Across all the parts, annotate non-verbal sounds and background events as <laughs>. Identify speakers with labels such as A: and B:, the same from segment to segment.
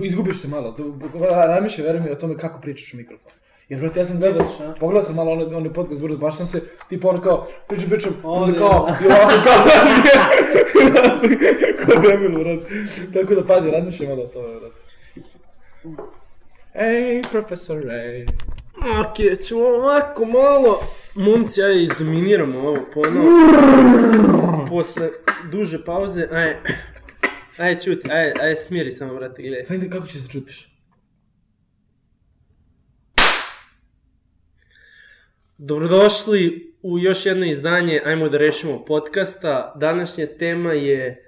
A: Izgubiš se malo. Ramiše, veruj mi o tome kako pričaš u mikrofon. Jer, brate, ja sam gledao, pogledao sam malo onaj, onaj podcast Burza, baš sam se, tipa ono kao, pričam, pričam, onda kao, i ovako kao, <laughs> kao debil, brate. Tako da, pazi, razmišljaj malo o tome, brate. Ej, profesore.
B: Ok, ćemo ovako malo... Momci, ajde izdominiramo ovo ponovo. Posle duže pauze, ajde. Ajde, čuti, ajde, ajde, smiri samo, brate, gledaj.
A: Sad ide kako će se čutiš.
B: Dobrodošli u još jedno izdanje Ajmo da rešimo podcasta. Današnja tema je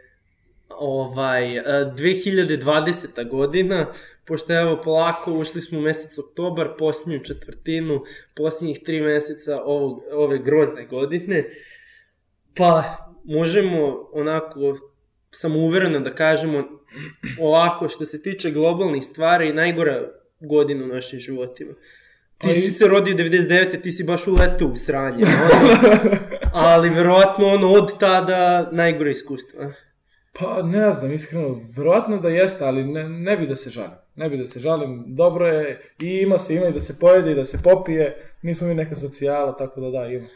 B: ovaj e, 2020. godina, pošto evo polako ušli smo u mesec oktobar, posljednju četvrtinu, posljednjih tri meseca ovog, ove grozne godine. Pa možemo onako samouvereno da kažemo ovako što se tiče globalnih stvari najgora godina u našim životima. Ti
A: i-
B: si se rodio 99. ti si baš uletao u sranje. Ono, <laughs> ali verovatno ono od tada najgore iskustva.
A: Pa ne znam, iskreno, verovatno da jeste, ali ne, ne bi da se žalim. Ne bi da se žalim, dobro je, i ima se, ima i da se pojede i da se popije, nismo mi neka socijala, tako da da, ima.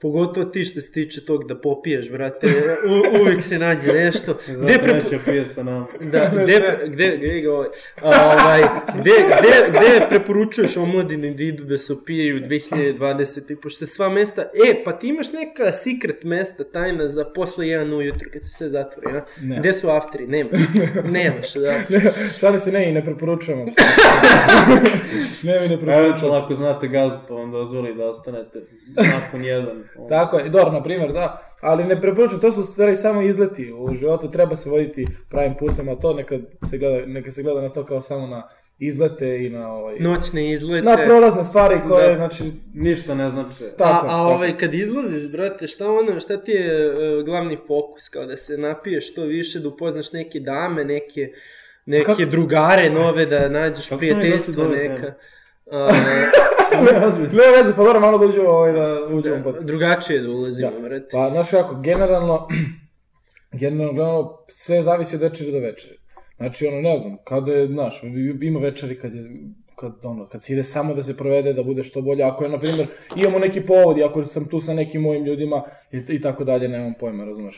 B: Pogotovo ti što se tiče tog da popiješ, brate. U, uvijek se nađe nešto. <laughs> Gde prepo...
C: neće pije sa nama.
B: Da, gde, gde, gde, ga ovaj, ovaj, gde, gde, gde preporučuješ omladini da idu da se opijaju 2020. I pošto se sva mesta, e, pa ti imaš neka secret mesta tajna za posle 1 ujutru kad se sve zatvori, a?
A: Ne.
B: Gde su afteri? Nema. <laughs> Nemaš, da.
A: Šalim se, ne, i ne preporučujemo. <laughs> ne mi ne preporučujemo.
C: Eventualno ako znate gazdu pa vam dozvoli da ostanete <laughs> nakon jedan. ono.
A: Tako je, dobro, na primjer, da, ali ne preporučujem, to su stvari samo izleti u životu, treba se voditi pravim putem, a to neka se gleda, neka se gleda na to kao samo na izlete i na ovaj...
B: Noćne izlete.
A: Na prolazne stvari koje,
B: Da.
A: znači,
C: Ništa ne znači.
A: tako,
B: a, a
A: tako.
B: ovaj, kad izlaziš, brate, šta ono, šta ti je e, glavni fokus, kao da se napiješ što više, da upoznaš neke dame, neke, neke
A: Kako-
B: drugare nove, da nađeš prijateljstvo neka. A, <laughs>
C: Ne.
A: Ne veze, pa dobro, malo da uđemo ovaj, da uđemo pod...
B: drugačije da ulazimo,
A: Da.
B: brate.
A: Pa, znaš kako, generalno, <clears throat> generalno gledano, sve zavisi od večeri do večeri. Znači, ono, ne znam, kada je, znaš, ima večeri kad je, kad, ono, kad se ide samo da se provede, da bude što bolje, ako je, na primjer, imamo neki povod, ako sam tu sa nekim mojim ljudima, i, i tako dalje, nemam pojma, razumeš?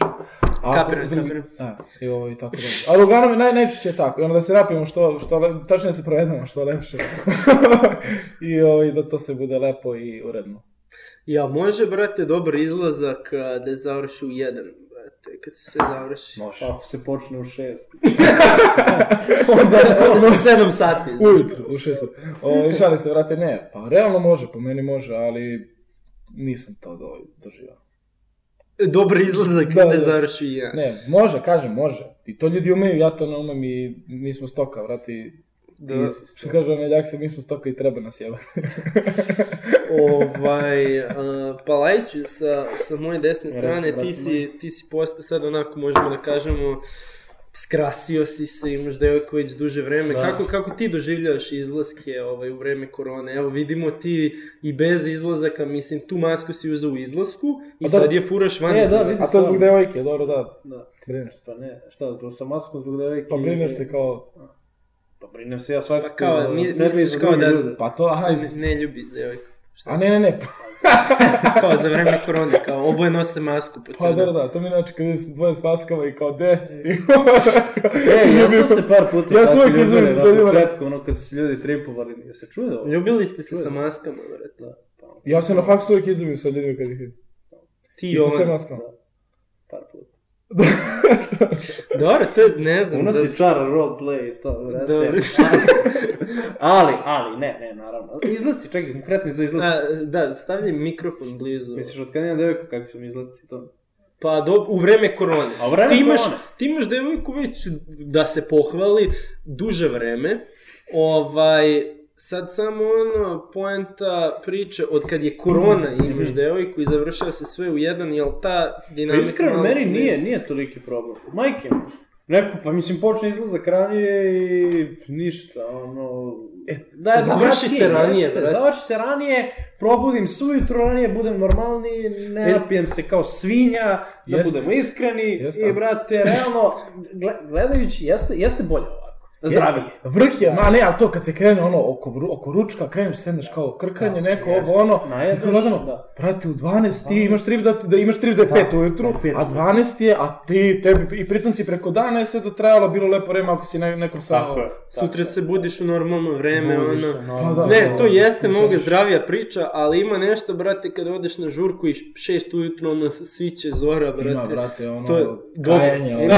B: Kapiram, kapiram.
A: Da, i ovo, i tako dalje. Ali uglavnom, je naj, najčešće je tako, i ono da se napijemo što, što, le- tačnije da se provedemo što lepše. <laughs> I ovaj, da to se bude lepo i uredno.
B: Ja, može, brate, dobar izlazak da završi u jedan, brate, kad se sve završi.
A: Može.
C: Ako se počne u šest. <laughs>
B: Onda, onda sedam sati. znaš.
A: Ujutru, u šest. O, šali se, vrate, ne. Pa realno može, po meni može, ali nisam to do, doživao.
B: Dobar izlazak
A: Da,
B: da, završi jedan.
A: Ne, može, kažem, može. I to ljudi umeju, ja to ne umem i mi smo stoka, vrati.
B: Da.
A: I, što kaže onaj Jaksa, mi smo stoka i treba nas jebati. <laughs>
B: ovaj, uh, Palajiću, sa, sa moje desne strane, ti si, ti si postao sad onako, možemo da kažemo, skrasio si se, imaš devojku već duže vreme.
C: Da.
B: Kako, kako ti doživljavaš izlaske ovaj, u vreme korone? Evo, vidimo ti i bez izlazaka, mislim, tu masku si uzeo u izlasku i
A: A da-
B: sad je furaš van.
C: E, da,
B: izlaska.
C: vidi.
A: A to zbog devojke, dobro, da.
C: Da.
A: Brineš se.
C: Pa ne, šta, zbog sa maskom zbog devojke.
A: Pa brineš se kao...
C: Pa brinem se ja svakako
B: Pa kao,
C: za
B: mi-
C: sebe i
B: kao
C: druge
B: da-
C: ljude.
A: Pa to, aha,
B: ne, ne ljubi s devojkom. Šta?
A: a ne, ne, ne. <laughs>
B: Kao za vreme korone, kao oboje nose masku po
A: Pa
B: crnom.
A: da, da, to mi znači kad su dvoje s maskama i kao des.
C: E, <laughs> ja <laughs> sam se par puta
A: Ja
C: tako
A: uvijek sad
C: na
A: imam-
C: početku, ono kad su se ljudi tripovali, je se čuje ovo?
B: Ljubili ste se sa maskama, brate.
C: Da, pa,
A: Ja se na faksu uvijek izdubim sa ljudima kad ih vidim.
B: Ti
A: I
B: i
A: sa sve
B: on.
A: maskama.
C: puta. <laughs>
B: Dobro, to je, ne znam.
C: Unosi
B: da-
C: čar roleplay i to.
B: Dobro. <laughs>
C: ali, ali, ne, ne, naravno. Izlasci, čekaj, konkretni za izlasci.
B: A, da, stavljaj mikrofon blizu.
C: Misliš, od kada imam devojku, kako su mi izlasci to?
B: Pa do, u vreme korone.
C: A u vreme
B: ti imaš,
C: korone?
B: Ti imaš devojku već, da se pohvali, duže vreme. Ovaj, sad samo ono, poenta priče, od kad je korona imaš devojku i završava se sve u jedan, jel ta
C: Pa
B: dinamika...
C: iskreno,
B: malo-
C: meni nije, nije toliki problem. Majke mi. Neko, pa mislim, počne izlazak ranije i ništa, ono...
A: E,
C: da,
B: završi se ranije,
C: jeste,
B: brate.
C: Završi se ranije, probudim se ujutro ranije, budem normalniji, ne
B: E,
C: napijem se kao svinja, da
A: Jeste.
C: budemo iskreni.
A: Jeste.
C: I, brate, realno, gle- gledajući, jeste, jeste bolje ovako. Zdravije.
A: Vrh je, ma ne, ali to kad se krene ono oko, oko ručka, kreneš sedneš kao krkanje, neko
C: jest.
A: ovo ono,
C: Najedeš,
A: i kao gledamo,
C: da.
A: brate, u 12 ti imaš trip da, da imaš trip da je 5 ujutru,
C: da, pet
A: a 12 je, a ti, tebi, i pritom si preko dana je sve da trajalo, bilo lepo vreme ako si ne, nekom samo...
C: Tako je.
B: Sutra se budiš u normalno vreme,
C: Budiš
B: ono...
C: se, normalno.
A: Pa da.
B: Ne, to jeste mnogo zdravija priča, ali ima nešto, brate, kada odeš na žurku i šest ujutro, ono, sviće zora, brate.
A: Ima, brate, ono,
B: to je dobro.
A: kajanje, ono. <laughs>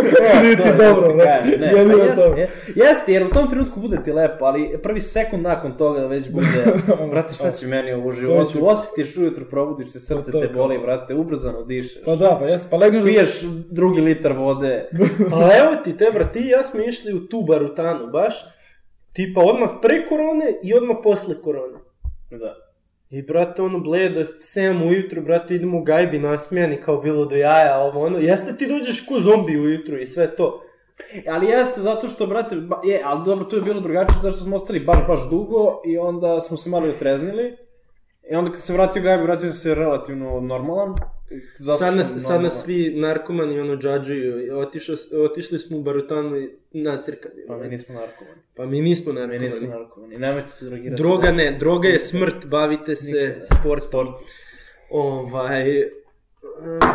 A: <laughs> <laughs>
B: Na <laughs>
A: Nije ti
C: To je,
A: dobro, brate.
C: kažem, ne,
A: Jedino
C: pa jeste, Jeste, jer u tom trenutku bude ti lepo, ali prvi sekund nakon toga već bude, <laughs> brate, šta će meni ovo u životu, osjetiš ujutro, probudiš se, srce te boli, brate, ubrzano dišeš.
A: Pa da, pa jeste, pa legneš.
C: Piješ drugi litar vode. <laughs>
B: A evo ti, te, brat, ti ja smo išli u tu barutanu, baš, tipa odmah pre korone i odmah posle korone.
C: Da.
B: I, brate, ono, bledo, 7 ujutru, brate, idemo u gajbi nasmijani kao bilo do jaja, ovo, ono, jeste ti dođeš ko zombi ujutru i sve to.
C: Ali jeste zato što, brate, ba, je, ali dobro, tu je bilo drugačije, zato što smo ostali baš, baš dugo i onda smo se malo otreznili. I onda kad se vratio Gabi, vratio se relativno normalan. Zato
B: Sad nas, sad
C: normalan.
B: nas svi narkomani, ono, džadžuju, otišao, otišli smo u barutanu i nacrkani.
C: Pa mi nismo narkomani.
B: Pa mi nismo
C: Mi nismo
B: narkomani.
C: narkomani. Nemojte se drogirati.
B: Droga ne, droga je smrt, bavite se
C: Nikada.
B: sportom. Ovaj, e,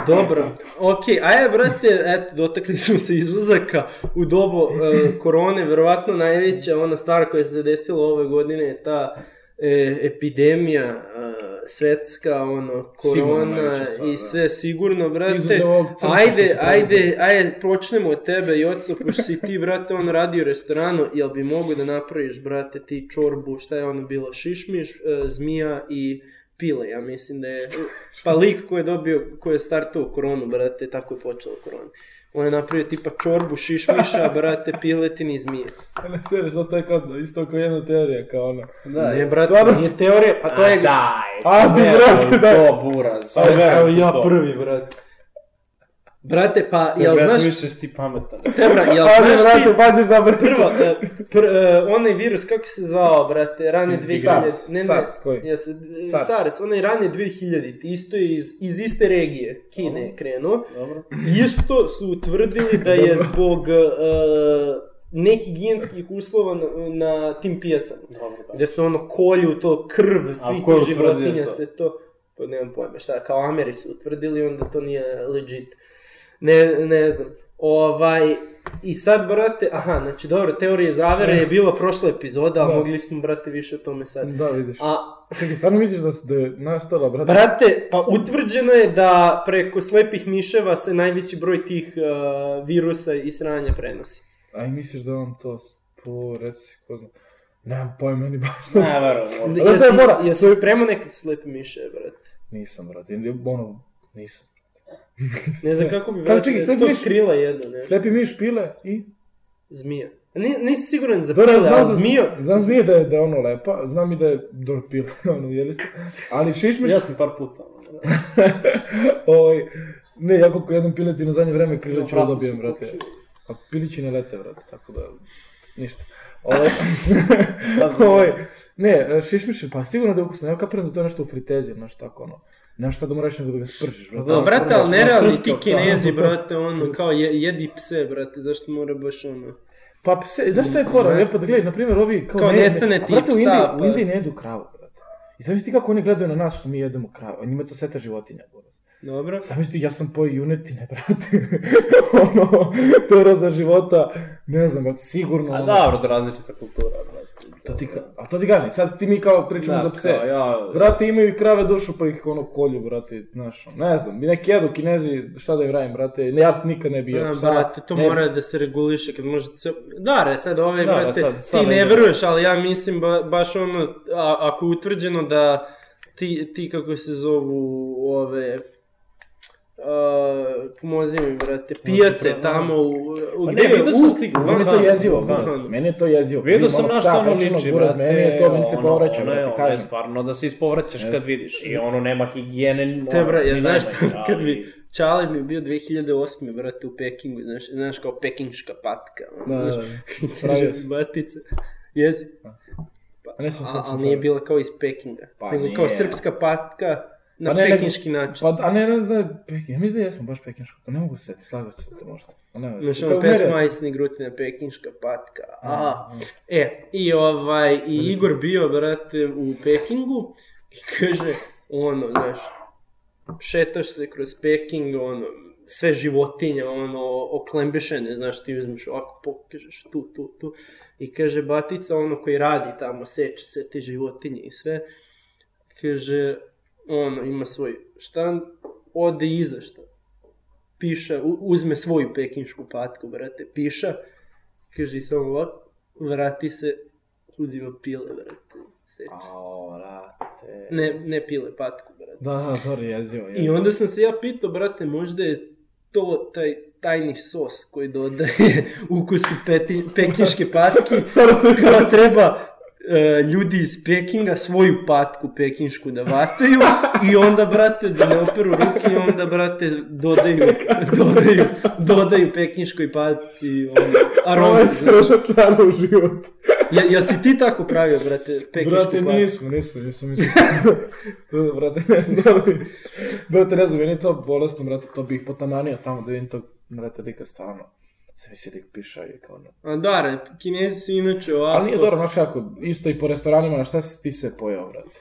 B: dobro, ok, ajde brate, eto, dotakli smo se izlazaka u dobu e, korone, verovatno najveća ona stvar koja se desila ove godine je ta e, epidemija e, svetska, ono, korona
A: stvar,
B: i
A: da.
B: sve sigurno, brate. Ajde, ajde, ajde, počnemo od tebe, Joco, pošto si ti, brate, on radio u restoranu, jel bi mogu da napraviš, brate, ti čorbu, šta je ono bilo, šišmiš, e, zmija i pile, ja mislim da je, pa lik koji je dobio, koji je startao koronu, brate, tako je počelo korona. On je napravio tipa čorbu šišmiša, <laughs> brate, piletin i zmije.
A: Ne sereš, to to je kao, isto kao jedna teorija, kao ono.
C: Da,
B: ne,
C: je.
B: brate,
A: stvarno-
B: nije teorija, pa to je...
C: Daj,
A: A, di, brate, da.
C: To, buraz.
B: Evo ja prvi, brate. Brate, pa,
C: Jel,
B: jel
C: ja
B: znaš,
C: više si ti pametan.
B: Tebra, jel <laughs>
A: Ali,
B: znaš ti,
A: brate, paziš da, brate.
B: Prvo, e, pr, e, onaj virus, kako se zvao, brate, rane 2000...
A: SARS,
B: ne, ne,
A: SARS, koji?
B: Jes,
A: SARS.
B: SARS, onaj rane 2000, isto je iz, iz iste regije, Kine je krenuo.
C: Dobro.
B: Isto su utvrdili da je zbog e, nehigijenskih uslova na, na tim pijacama.
C: Dobro, da.
B: Gde se ono kolju to krv, svih životinja
C: to?
B: se to... Pa nemam pojma, šta, kao Ameri su utvrdili, onda to nije legit. Ne, ne znam. Ovaj, i sad, brate, aha, znači dobro, teorije zavere je bila prošla epizoda, ali
A: Da.
B: mogli smo, brate, više o tome sad.
A: Da, vidiš.
B: A,
A: Čekaj, stvarno misliš da, da je nastala, brate?
B: brate, pa utvrđeno je da preko slepih miševa se najveći broj tih uh, virusa i sranja prenosi.
A: Aj, misliš da on to... Po, reci, ko zna. Nemam pojma, ni baš.
C: Ne, verujem. <laughs>
A: To je
B: Jesi,
A: fora,
B: jesi
A: to je-
B: spremao nekad slepe miševe, brate?
A: Nisam, brate. Ono, nisam.
B: Ne znam kako bi, brate,
A: čekaj,
B: sto
A: miš-
B: krila jedno, nešto.
A: Slepi miš pile i...
B: Zmija. Ni, nisi siguran za pile,
A: znam,
B: zmija...
A: znam zmije da je, da je ono lepa, znam i da je dobro pila, <laughs> ono, jeli ste. Ali šišmiš,
C: Ja sam par puta. ono, da. <laughs>
A: ovaj, ne, ja koliko jednom piletinu zadnje vreme krila ću da dobijem, brate. A pilići ne lete, brate, tako da, ništa. Ovaj, <laughs>
C: Da,
A: ovaj, ne, šišmiš, pa sigurno da je ukusno, ja kapiram da to je nešto u fritezi, znaš tako, ono. Nemaš šta da moraš nego da ga spržiš, brate.
C: Da,
B: brate, ali nerealni ti kinezi, brate, ono, kao je, jedi pse, brate, zašto mora baš ono...
A: Pa pse, znaš šta je fora, je pa da gledaj, na primjer, ovi kao,
B: Kao nestane ti
A: brate, u
B: psa,
A: Indiji,
B: pa-
A: u Indiji ne jedu kravu, brate. I zamisli ti kako oni gledaju na nas što mi jedemo kravu, a njima je to seta životinja, brate.
B: Dobro.
A: Zamisli, ja sam pojeo junetine, brate. <laughs> ono, to za života, ne znam, brate, sigurno.
C: A
A: ono,
C: dobro, da različita kultura, brate.
A: To ti ka... A to ti kažem, sad ti mi kao pričamo
C: Da,
A: za pse.
C: kao ja-
A: Brate, imaju i krave dušu pa ih ono kolju, brate, znaš, ne znam, neki jedu kinezi, šta da im radim, brate, ne, ja nikad ne bi jeo psa.
B: brate, to
A: ne-
B: mora da se reguliše kad može ceo... Da, re, sad ove,
C: Da, da,
B: brate,
C: sad- sad
B: ti ne veruješ, ali ja mislim ba, baš ono, a, ako utvrđeno da ti, ti kako se zovu ove, Uh, pomozi mi, brate, pijace
C: pravo.
B: tamo u, u
C: Pa
B: gde
C: ne,
B: je?
C: vidio sam sliku.
A: Meni je to jezivo, meni je to jezivo.
C: Vidio sam na što ono liči,
A: buraz,
C: brate.
A: Meni je to, meni se povraća,
C: ono je-
A: brate,
C: ono je
A: kažem.
C: stvarno da se ispovraćaš kad vidiš. I ono nema higijene.
B: Te, bra,
C: ono,
B: ja znaš, <laughs> kad bi Čale mi bio 2008. brate u Pekingu, znaš, znaš kao pekinška patka,
A: Da,
B: znaš,
A: da, <laughs> si.
B: batica, jesi,
A: A ne sam
B: a,
A: slučajno
B: ali nije bila kao iz Pekinga,
A: Pa
B: nego
A: nije.
B: kao srpska patka, na
A: Pa ne, nego-
B: pekinški način.
A: Pa, a ne, ne, ne, Pekin, ja mislim da jesmo baš pekinško, pa ne mogu se setiti, slagao se te možda. Pa ne,
B: Znaš, ono pesma Ajsni grutina pekinška patka. Aha.
A: Aha.
B: E, i ovaj, i Igor bio, brate, u Pekingu i kaže, ono, znaš, šetaš se kroz Peking, ono, sve životinje, ono, oklembešene, znaš, ti uzmeš ovako, pokažeš tu, tu, tu, i kaže, batica, ono, koji radi tamo, seče sve te životinje i sve, kaže, ono, ima svoj štand, ode iza šta, piša, uzme svoju pekinšku patku, brate, piša, kaže, i samo ovako, vrati se, uzima pile, brate, seče.
A: Ao, brate.
B: Ne, ne pile, patku, brate.
A: Da, da, to je jezivo, jezivo.
B: I onda sam se ja pitao, brate, možda je to taj tajni sos koji dodaje <laughs> ukusku peti, pekinške patke, <laughs> kao treba e, ljudi iz Pekinga svoju patku pekinšku da vataju i onda, brate, da ne operu ruke i onda, brate, dodaju, dodaju, dodaju pekinškoj patci ono,
A: Ovo
B: aromu.
A: je strašno klaro u život.
B: Ja, ja si ti tako pravio, brate, pekinšku
A: Brate,
B: patku?
A: nismo, nismo, nismo, nismo. To, brate, ne znam. Brate, ne znam, meni je to bolesno, brate, to bih potamanio tamo da vidim tog, brate, lika stvarno. Se mi se lik piša i kao ono.
B: A da, kinezi su inače ovako...
A: Ali nije dobro, znaš kako, isto i po restoranima, na šta si ti sve pojao, brate?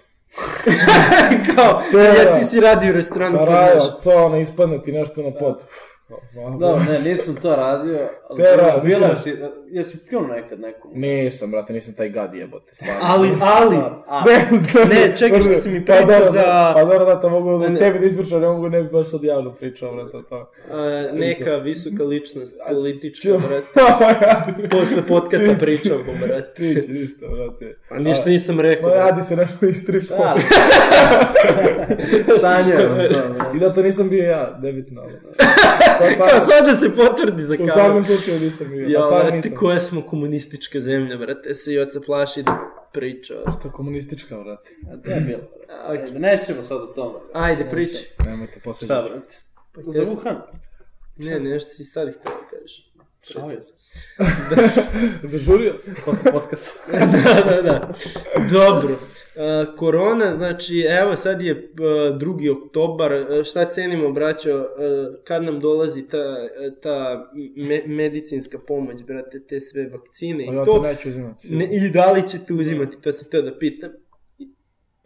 A: <laughs>
B: Kao,
A: je
B: ja
A: da.
B: ti si radio u restoranu,
A: Pa
B: znaš.
A: to ono, ispadne ti nešto na pod. Malo.
C: Dobro, ne, nisam to radio, ali
A: Te,
C: bilo,
A: ra-
C: bilo
A: mislim-
C: si, jesi pio nekad nekom?
A: Nisam, brate, nisam taj gad jebote, stvarno.
B: Ali, ali,
C: A, <laughs>
A: Ne, znam.
B: Ne, čekaj što si mi
A: Pa
B: pričao
A: dobro,
B: za-
A: Pa dobro, da, to mogu da tebi da ispričam, ne mogu, ne bi baš sad javno pričao, brate, to.
B: a, neka visoka ličnost, politička, brate. <laughs> Posle podcasta pričamo, brate.
A: Ništa, ništa, brate.
B: A ništa nisam rekao.
A: Ma, radi se nešto istrišao. <laughs>
C: ali... To, bre.
A: I da to nisam bio ja, debitno. ali <laughs> sam- To
B: Kao
A: sam,
B: sad da se potvrdi za
A: u
B: kameru.
A: samom slučaju nisam bio.
B: Ja, brate,
A: nisam.
B: koja smo komunistička zemlja, brate, se i oca plaši da priča.
A: To je komunistička, brate.
C: A to je bilo, bre. Ajde, nećemo sad o tome.
B: Ajde, priči.
A: Nemojte
C: Šta,
A: poslediti.
C: brate? Za Wuhan?
B: Ne, nešto si sad htio da.
C: Šalio sam se. <laughs>
A: Dožurio sam.
C: Posle podcasta. <laughs>
B: da, da, da. Dobro. Uh, korona, znači, evo sad je uh, 2. oktobar, uh, šta cenimo, braćo, kad nam dolazi ta, ta me, medicinska pomoć, brate, te sve vakcine i
A: ja to
B: to,
A: neću uzimati.
B: ne, i da li ćete uzimati, to sam teo da pitam.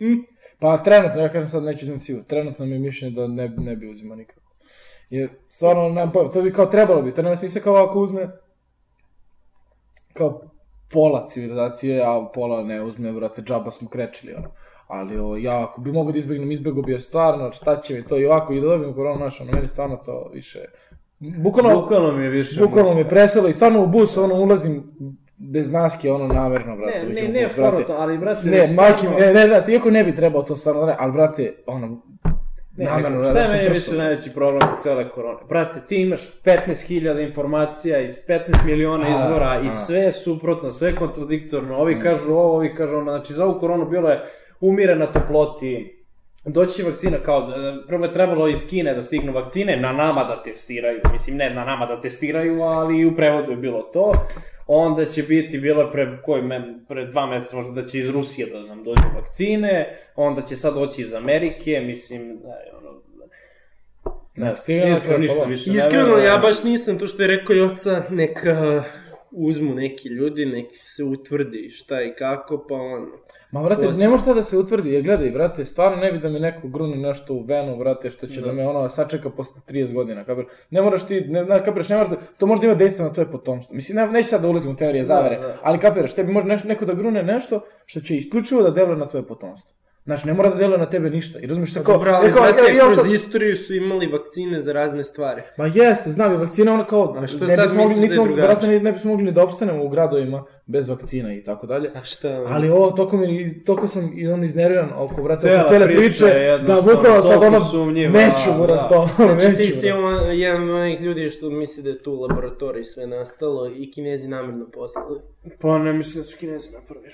B: Mm,
A: Pa trenutno, ja kažem sad neću uzimati sigurno, trenutno mi je mišljenje da ne, ne bi uzimao nikako. Jer stvarno, nemam pojma, to bi kao trebalo bi, to nema smisla kao ako uzme kao pola civilizacije, a pola ne uzme, brate, džaba smo krečili, ono. Ali o, ja ako bi mogo da izbjegnem, izbjegu bi jer stvarno, šta će mi to i ovako i da dobijem koronu naš, ono, meni stvarno to više... Bukvalno,
C: Bukvalno mi je više...
A: bukvalno me preselo i stvarno u bus, ono, ulazim bez maske, ono, namerno, brate.
C: Ne, ne, ne,
A: bus, brate.
C: to, ali, brate...
A: Ne,
C: stvarno-
A: majke mi, ne, ne, ne, iako ne bi trebao to stvarno da ne, ali brate, ono,
C: Ne,
A: namerno,
C: šta
A: da
C: je
A: sam
C: meni više najveći problem u cele korone? Brate, ti imaš 15.000 informacija iz 15 miliona
A: A,
C: izvora
A: a.
C: i sve je suprotno, sve je kontradiktorno. Ovi kažu ovo, ovi kažu ono. Znači, za ovu koronu bilo je umire na toploti, Doći vakcina kao, e, prvo je trebalo iz Kine da stignu vakcine, na nama da testiraju, mislim ne na nama da testiraju, ali u prevodu je bilo to. Onda će biti, bilo je pre, koji, pre dva meseca možda da će iz Rusije da nam dođu vakcine, onda će sad doći iz Amerike, mislim, da je ono,
A: Ne,
C: iskreno ništa više.
B: Iskreno, ja baš nisam to što je rekao Joca, neka uzmu neki ljudi, neki se utvrdi šta i kako, pa ono.
A: Ma, brate, može to da se utvrdi, jer gledaj, brate, stvarno ne bi da mi neko grune nešto u venu, brate, što će da,
C: Da.
A: me ono sačeka posle 30 godina, kapir. Ne moraš ti, ne, ne kapiraš, ne moraš da, to može da ima dejstvo na tvoje potomstvo. Mislim, ne, neću sad da ulazim u teorije zavere,
C: da.
A: ali kapiraš, tebi može neš, neko da grune nešto što će isključivo da deluje na tvoje potomstvo. Znači, ne mora da deluje na tebe ništa. I razumiješ se kao,
B: Dobro, ali,
A: rekao,
B: brate,
A: ja, ja,
B: kroz
A: sad-
B: istoriju su imali vakcine za razne stvari.
A: Ma jeste, znam, i vakcina ona kao,
B: A što
A: ne
B: sad
A: mogli,
B: misliš da je
A: nismo,
B: drugačije?
A: vratno ne, ne bismo mogli ni da opstanemo u gradovima bez vakcina i tako dalje.
B: A šta?
A: Ali ovo, toko, mi, toko sam i on iznerviran oko, brate,
C: Cela
A: oko cele priče,
C: je
A: da bukvalno sad ono,
C: sumnjiva,
A: meću mu
C: da.
A: rasto,
B: Znači ti si jedan od onih ljudi što misli da je tu laboratorij sve nastalo i kinezi namjerno poslali.
C: Pa ne mislim da su kinezi napravili.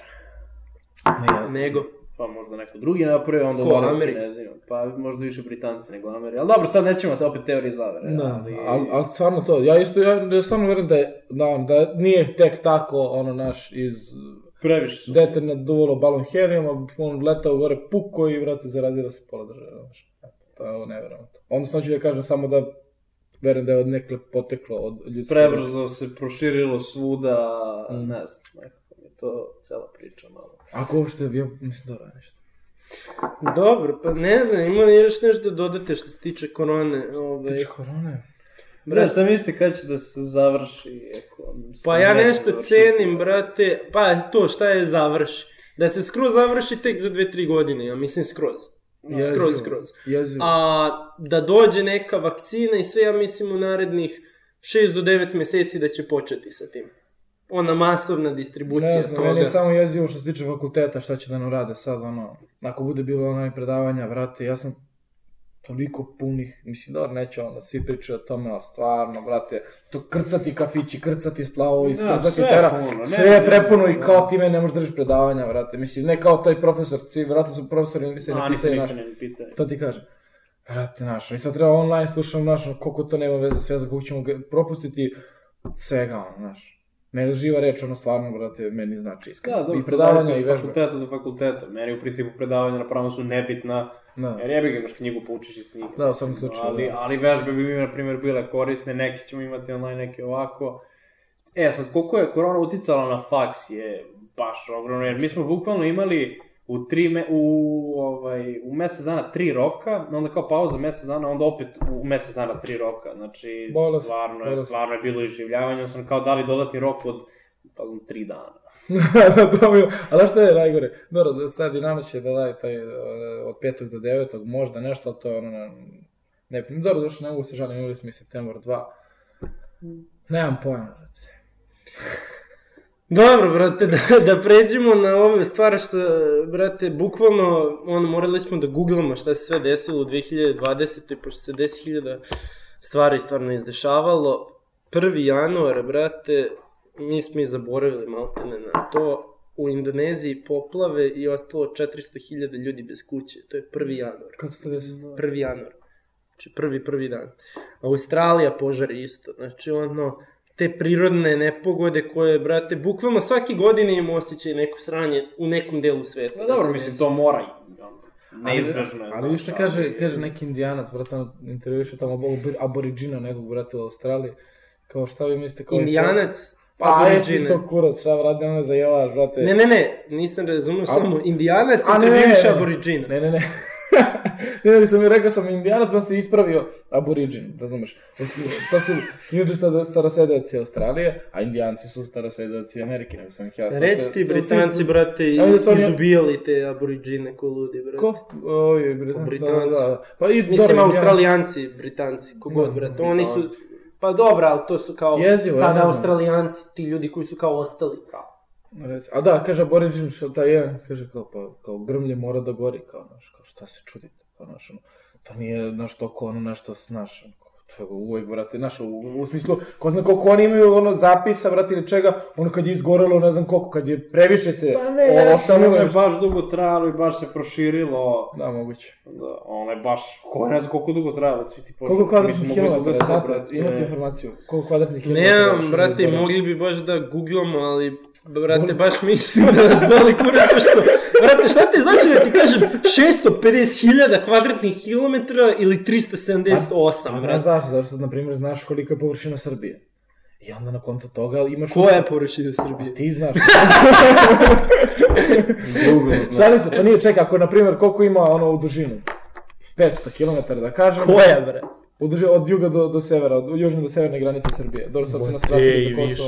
A: Ne,
B: Nego,
C: Pa možda neko drugi napravio, onda
B: Ko,
C: dole
B: Ameri?
C: kinezi. Pa možda više Britanci nego Ameri. Ali dobro, sad nećemo te opet teorije zavere.
A: Da,
C: ali...
A: ali, ali stvarno to, ja isto, ja, ja stvarno verujem da je, da, da nije tek tako, ono, naš, iz,
C: Previše su.
A: dete naduvalo balon helijuma, on letao gore, puko i, vrate, zaradilo se pola države, znaš. Eto, to je ovo nevjerojatno. Onda sam da kažem samo da verujem da je od nekle poteklo od ljudske...
C: Prebrzo se proširilo svuda,
A: Mm.
C: ne znam, nekako to cela priča malo.
A: Ako uopšte je bio, mislim, dobro je nešto.
B: Dobro, pa ne znam, ima li još nešto da dodate što se tiče korone? Ovaj.
A: Tiče korone.
C: Bre, šta mislite kad će da se završi? Eko,
B: Pa ja nešto cenim, brate, pa to šta je završi. Da se skroz završi tek za 2-3 godine, ja mislim skroz.
A: Jezivo.
B: Skroz, skroz.
A: Jezivo.
B: A da dođe neka vakcina i sve, ja mislim u narednih 6 do 9 meseci da će početi sa tim. Ona masovna distribucija
A: Ne znam,
B: toga.
A: meni je samo jezivo što se tiče fakulteta, šta će da nam rade sad, ono, ako bude bilo onaj predavanja, vrate, ja sam toliko punih, mislim, dobro, neće ono, svi pričaju o tome, ali stvarno, brate, to krcati kafići, krcati splavovi,
C: Da,
A: skrzati
C: sve je
A: tera,
C: puno, ne,
A: sve je
C: ne,
A: prepuno
C: ne,
A: i
C: ne.
A: kao ti meni ne možeš držiš predavanja, vrate, mislim, ne kao taj profesor, svi, vratno su profesori, se
C: A,
A: ne pitaju, naš,
C: ne pitaju.
A: to ti kaže. Vrate, naš, i sad treba online slušam, naš, koliko to nema veze sve, za koliko ćemo propustiti svega, ono, znaš. Ne živa reč, ono stvarno, brate, meni znači iskreno.
C: Da, dobro,
A: I predavanja i vežbe.
C: fakulteta do fakulteta. Meni u principu predavanja na pravom su nebitna,
A: Da.
C: jer jebi ga imaš knjigu, poučiš iz knjige.
A: Da, u svakom slučaju,
C: Ali,
A: da.
C: ali vežbe bi mi, na primjer, bile korisne, neke ćemo imati online, neke ovako. E, sad, koliko je korona uticala na faks je baš ogromno, jer mi smo bukvalno imali u, tri me, u, ovaj, u mesec dana tri roka, onda kao pauza mesec dana, onda opet u mesec dana tri roka. Znači,
A: Bolest,
C: stvarno, je,
A: bolest.
C: stvarno je bilo iživljavanje, onda sam kao dali dodatni rok od, pa znam, tri dana. <laughs>
A: mi, ali znaš što je najgore? Dobro, da sad Dinamo će da daje taj e, od 5. do 9. možda nešto, ali to je ono na... Ne, dobro, došlo, ne mogu se žalim, imali smo i septembar 2. Nemam pojma, brate.
B: Dobro, brate, <laughs> da, da pređemo na ove stvari što, brate, bukvalno, ono, morali smo da googlamo šta se sve desilo u 2020. pošto se 10.000 stvari stvarno izdešavalo. 1. januar, brate, mi smo i zaboravili maltene na to. U Indoneziji poplave i ostalo 400.000 ljudi bez kuće. To je 1. januar.
A: Kad se to desi?
B: 1. januar. Znači prvi, prvi dan. Australija požar isto. Znači ono, te prirodne nepogode koje, brate, bukvalno svake godine im osjećaj neko sranje u nekom delu sveta.
C: Pa
B: da
C: dobro,
B: se
C: mislim, to mora neizbežno je.
A: Ali više kaže, kaže neki indijanac, brate, intervjuše tamo abor- aboriđina nekog, brate, u Australiji. Kao šta vi mislite, kao?
B: Indijanac,
A: Pa, jesi
B: aboriđine.
A: to kurac, šta, brate, ono zajevaš, brate.
B: Ne, ne, ne, nisam razumio, samo indijanac intervjuše aboriđina.
A: Ne, ne, ne. <laughs> ne, ne, sam mi rekao sam indijanac, pa se ispravio aboriđin, razumeš? To su inače starosedeoci Australije, a indijanci su starosedeoci Amerike, nego sam ih ja...
B: Reci ti, Britanci, brate,
A: Ja da su
B: izubijali te aboriđine ko ludi, brate.
A: Ko? Ovi, Britanci.
B: Britanci.
A: Da, da, da. Pa i,
B: Mislim, australijanci, britanci, kogod,
A: Da,
B: brate, oni su, pa dobro, ali to su kao,
A: Jezivo, ja
B: sada
A: znam.
B: australijanci, ti ljudi koji su kao ostali, kao.
A: A da, kaže aboriđin, što taj jedan, kaže kao, pa, kao grmlje mora da gori, kao, kao, šta se čudite, kao, znaš, ono, to nije, znaš, toko, ono, nešto, znaš, to je uvijek, brate, znaš, u, u smislu, ko zna koliko oni imaju, ono, zapisa, brate, ili čega, ono, kad je izgorelo, ne znam koliko, kad je previše se,
C: Pa ne,
A: ostavilo,
C: je baš dugo trajalo i baš se proširilo.
A: Da, moguće.
C: Da, ono je baš, ko ne znam koliko dugo trajalo, svi ti pošli.
A: Koliko kvadratnih
C: Mi smo mogli dugo
A: kilometara,
C: se,
A: znate,
C: brate,
A: imate informaciju, koliko kvadratnih kilometara?
B: Nemam,
A: još
B: brate, mogli bi baš da googlamo, ali, brate, baš mislim da nas boli kurac, to što, brate, šta te znači da ti kažem 650.000 kvadratnih kilometara ili 378,
A: A znaš
B: brate?
A: zašto? Zašto, na primjer, znaš kolika je površina Srbije. I onda na konto toga imaš...
B: Koja je površina Srbije?
A: Ti znaš.
C: Google zna.
A: Šalim se, pa nije, čekaj, ako, na primjer, koliko ima ono u dužinu? 500 km, da kažem.
B: Koja, bre?
A: U duži, od juga do, do severa, od južne do severne granice Srbije. Dobro, sad su nas vratili za
B: više.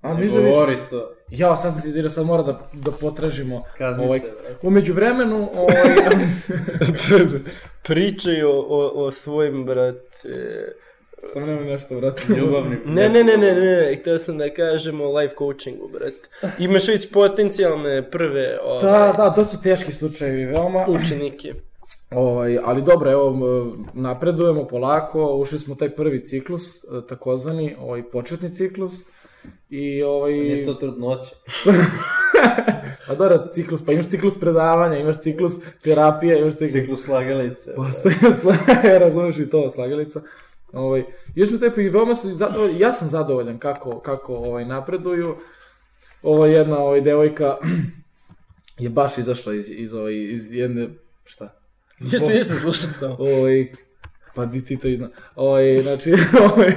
A: A, mislim da više? Ja, sad sam se izdirao, sad mora da, da potražimo.
C: Kazni
A: ovaj,
C: se.
A: Umeđu vremenu, ovaj, <laughs>
B: Pričaju o, o svojim, brate...
A: samo nemoj nešto, brate.
C: Ljubavni.
B: Ne, ne, ne, ne, ne, ne, htio sam da kažem o life coachingu, brate. Imaš već potencijalne prve ovaj,
A: Da, da, to su teški slučajevi, veoma.
B: učenike.
A: Ovaj, ali dobro, evo, napredujemo polako, ušli smo taj prvi ciklus, e, takozvani, ovaj, početni ciklus. I ovaj...
C: Nije to trudnoće. <laughs>
A: A dobro, ciklus, pa imaš ciklus predavanja, imaš ciklus terapije, imaš ciklus...
C: Ciklus slagalice. <laughs>
A: Postoje sla... razumeš i to, slagalica. Ovaj, još mi taj i veoma su zadovoljan, ja sam zadovoljan kako, kako ovaj, napreduju. ovo jedna ovaj, devojka <clears throat> je baš izašla iz, iz, ovaj, iz jedne, šta?
B: Ništa nisam slušao samo.
A: Ovaj, pa di ti to izna. Ovaj, znači, <laughs> ovaj,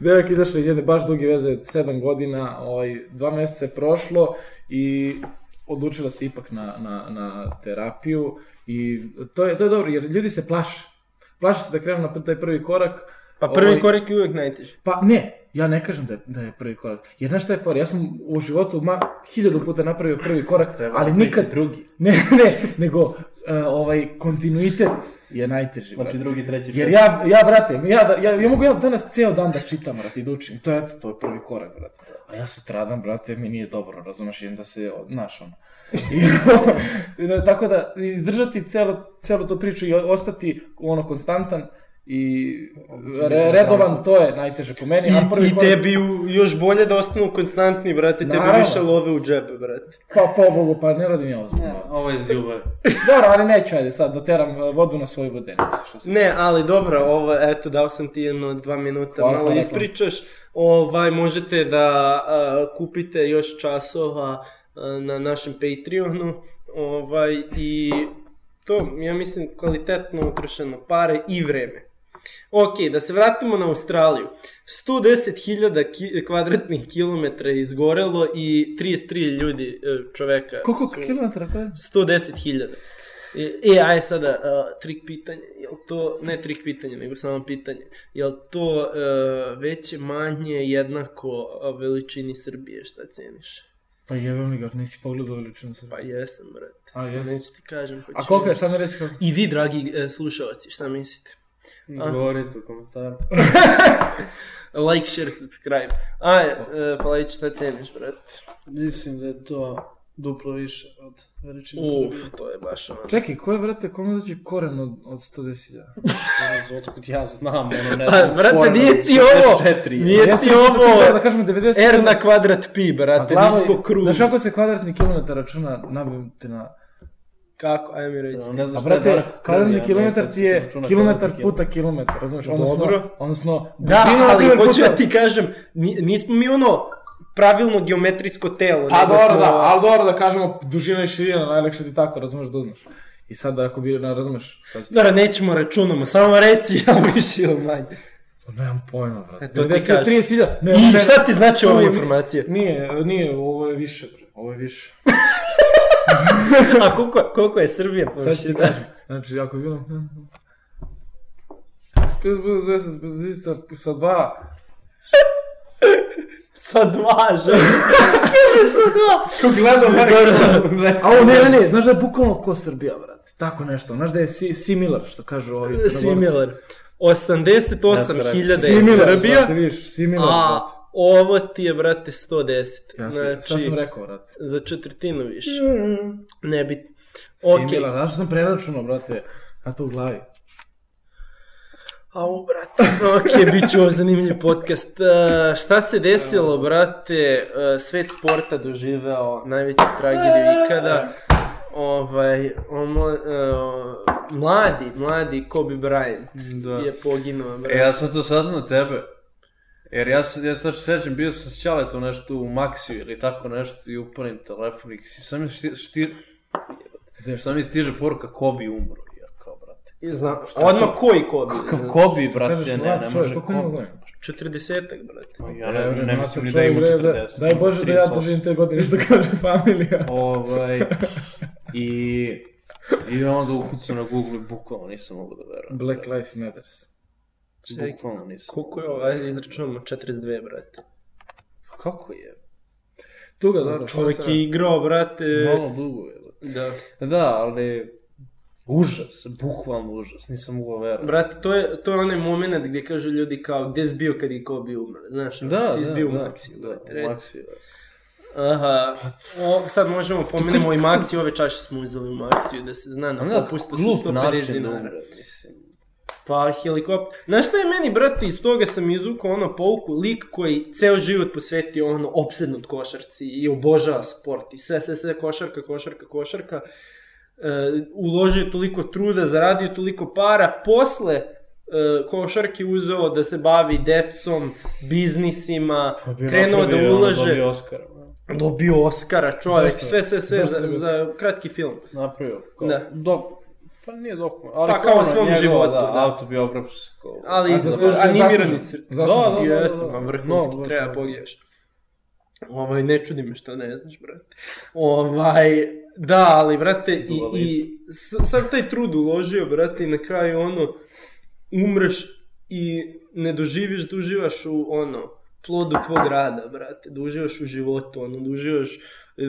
A: devojka izašla iz jedne baš duge veze, sedam godina, ovaj, dva meseca je prošlo i odlučila se ipak na, na, na terapiju i to je, to je dobro, jer ljudi se plaše. Plaše se da krenu na taj prvi korak.
B: Pa prvi
A: Ovaj,
B: korak je uvijek najteži.
A: Pa ne, ja ne kažem da je, da je prvi korak. Jer znaš šta je for, ja sam u životu ma, hiljadu puta napravio prvi korak, ali nikad
C: drugi.
A: Ne, ne, nego uh, ovaj kontinuitet je najteži.
C: Znači
A: brate.
C: drugi, treći,
A: Jer ja, ja, brate, ja, da- ja, ja mogu ja danas ceo dan da čitam, brate, i da učim. To je, to je prvi korak, brate. A ja sutradan, brate, mi nije dobro, razumeš, idem da se, znaš, ono. I, <laughs> tako da, izdržati celo, celo to priču i ostati, ono, konstantan i re, redovan, to je najteže po meni. a
B: I,
A: prvi
B: i
A: korak-
B: tebi još bolje da ostanu konstantni, brate, tebi
A: Naravno.
B: više love u džebe, brate.
A: Pa, po Bogu, pa ne radim ja ozbiljno.
C: Ne, ovo je iz ljubavi. <laughs>
A: Dobro, ali neću, ajde, sad da teram uh, vodu na svoju vodenicu, što se...
B: Ne, ali dobro, ovo, eto, dao sam ti jedno dva minuta,
A: Hvala,
B: malo ispričaš. Ovaj, možete da a, kupite još časova a, na našem Patreonu. Ovaj, I to, ja mislim, kvalitetno utrošeno pare i vreme. Ok, da se vratimo na Australiju. 110.000 ki kvadratnih kilometra je izgorelo i 33 ljudi, e, čoveka.
A: Koliko
B: su-
A: kilometara pa je?
B: 110.000. E, e, aj sada, uh, trik pitanje, jel to, ne trik pitanje, nego samo pitanje, jel to uh, veće, manje, jednako uh, veličini Srbije, šta ceniš?
A: Pa jebem li ga, nisi pogledao veličinu Srbije.
B: Pa jesam, brate.
A: A, jes.
B: Neću ti kažem.
A: A koliko je, sad mi reći kako?
B: I vi, dragi e, slušalci, šta mislite?
C: Govorite u komentaru. <laughs>
B: Like, share, subscribe. Aj, uh, pa Lajć, šta ceniš, brate?
C: Mislim da je to duplo više od veličine
B: Uf,
C: Srbije.
B: to je baš ono.
A: Čekaj, ko je, brate, kome dođe koren od, od 110.000?
C: Otkud ja znam, ono ne
B: A,
C: znam.
B: brate,
C: koren
B: nije ti ovo,
C: 64.
B: nije
A: Jeste
B: ti ovo
A: ti da kažemo 90
B: R na kvadrat pi, brate,
A: je-
B: nismo krug.
A: Znaš kako se kvadratni kilometar računa, nabim te na...
B: Kako, ajme mi recite.
C: Ne znam
A: A
C: šta je
A: kvadratni kilometar ti je
C: računa
A: kilometar puta kilometar, razumiješ? Odnosno,
B: Dobro.
A: odnosno,
B: Da, ali hoću da ti kažem, ni- nismo mi ono pravilno geometrijsko telo.
A: Pa dobro,
B: smo-
A: da, ali dobro da kažemo dužina i širina, najlakše ti tako, razumeš, da uzmeš. I sad ako bi, ne razumeš.
B: Dobro, nećemo računamo, samo reci <laughs> ja više ili manje.
A: Pa nemam pojma, brate.
B: E, to ti
A: 90,
B: kažem.
A: 30.000. Ne,
B: I
A: ne,
B: šta ti znači ova informacija?
A: Nije, nije, ovo je više, bre. Ovo je više. <laughs>
B: A koliko, koliko je Srbija
A: Sad ću
B: površina?
A: kažem. Znači, ako je bilo... 5 bude 10, bez lista, sa dva.
B: Sa dva, žena. Kaže sa dva.
C: Ko gledam,
A: A ovo ne, ne, ne, znaš da je bukvalno ko Srbija, brate. Tako nešto, znaš da je si, similar, što kažu ovi crnogorci.
B: Similar. 88.000 je
A: Similar,
B: Srbija,
A: brate, vidiš, similar, brate.
B: Ovo ti je, brate, 110.
A: Ja sam, šta
B: Znači,
A: sam rekao, brate?
B: za četvrtinu više. Ne bi... Ok.
A: Similar, znaš što sam preračunao, brate? Ja to u glavi.
B: Au, brate. ok, bit će ovo zanimljiv podcast. Uh, šta se desilo, brate? Uh, svet sporta doživeo najveću tragediju ikada. Ovaj, omla, uh, mladi, mladi Kobe Bryant
C: Da.
B: je poginuo,
C: E,
B: brate.
C: ja sam to saznao tebe. Jer ja se, ja se tačno sećam, bio sam s Ćaletom nešto u Maxiju ili tako nešto i upalim telefon i sam mi šti, šti,
A: Gde,
C: šta mi stiže poruka Kobe umro. Ja kao, brate.
B: I Znam, odmah koji Kobe?
C: Kakav Kobe, brate,
A: Kažeš,
C: ne, ne
A: čovjek,
C: može
A: godina?
B: 40-ak, brate.
C: Ma, Ja ne, ne,
A: ne,
C: mislim ni da ima 40.
A: Daj Bože da ja
C: 38.
A: držim te godine što kaže familija. <laughs>
C: Ovaj, i, i onda ukucam na Google i bukvalno nisam mogu da verujem.
A: Black Lives Matters.
B: Čekaj,
C: Bukvalno nisam.
B: Koliko je ovo? Ajde izračunamo 42, brate.
C: Kako je?
A: Tuga, dobro.
B: Čovjek je igrao, brate.
C: Malo dugo je.
B: Da.
C: Da, ali užas, bukvalno užas, nisam mogao verovati.
B: Brate, to je, to je onaj moment gdje kažu ljudi kao, gdje si bio kad je Kobe umro, znaš,
C: Da,
B: ti si
C: da,
B: bio u
C: da,
B: Maxi,
C: da,
B: brate.
C: Maxi, da.
B: Aha, o, sad možemo pomenemo i Maxi, ove čaše smo uzeli u Maxiju, da se zna, na popustu su
C: glup
B: 150
C: način da
B: dinara.
C: umre, mislim.
B: Pa helikopter. Znaš šta je meni, brate, iz toga sam izvukao ono pouku, lik koji ceo život posvetio ono opsednut košarci i obožava sport i sve, sve, sve, košarka, košarka, košarka. E, uložio toliko truda, zaradio toliko para, posle e, košarke uzeo da se bavi decom, biznisima,
C: Pa
B: krenuo da ulaže.
C: dobio Oscara.
B: Dobio Oscara, čovjek, sve, sve, sve,
A: Zašto
B: za, za kratki film.
C: Napravio. Kao,
B: Da.
C: Dok, pa nije dokument, ali
B: Pa
C: kao,
B: kao svom
C: njegova,
B: životu,
C: da,
B: da.
C: autobiografsko.
B: Ali
A: A zaslužio-
B: animirani crt.
A: Zaslužio.
C: Da, da, da.
B: Jeste, ma vrhunski,
C: No,
B: treba
C: da.
B: pogledaš. Ovaj, ne čudi me što ne znaš, brate. Ovaj, da, ali, brate, i, i sad taj trud uložio, brate, i na kraju, ono, umreš i ne doživiš da uživaš u, ono, plodu tvog rada, brate, da uživaš u životu, ono, da uživaš,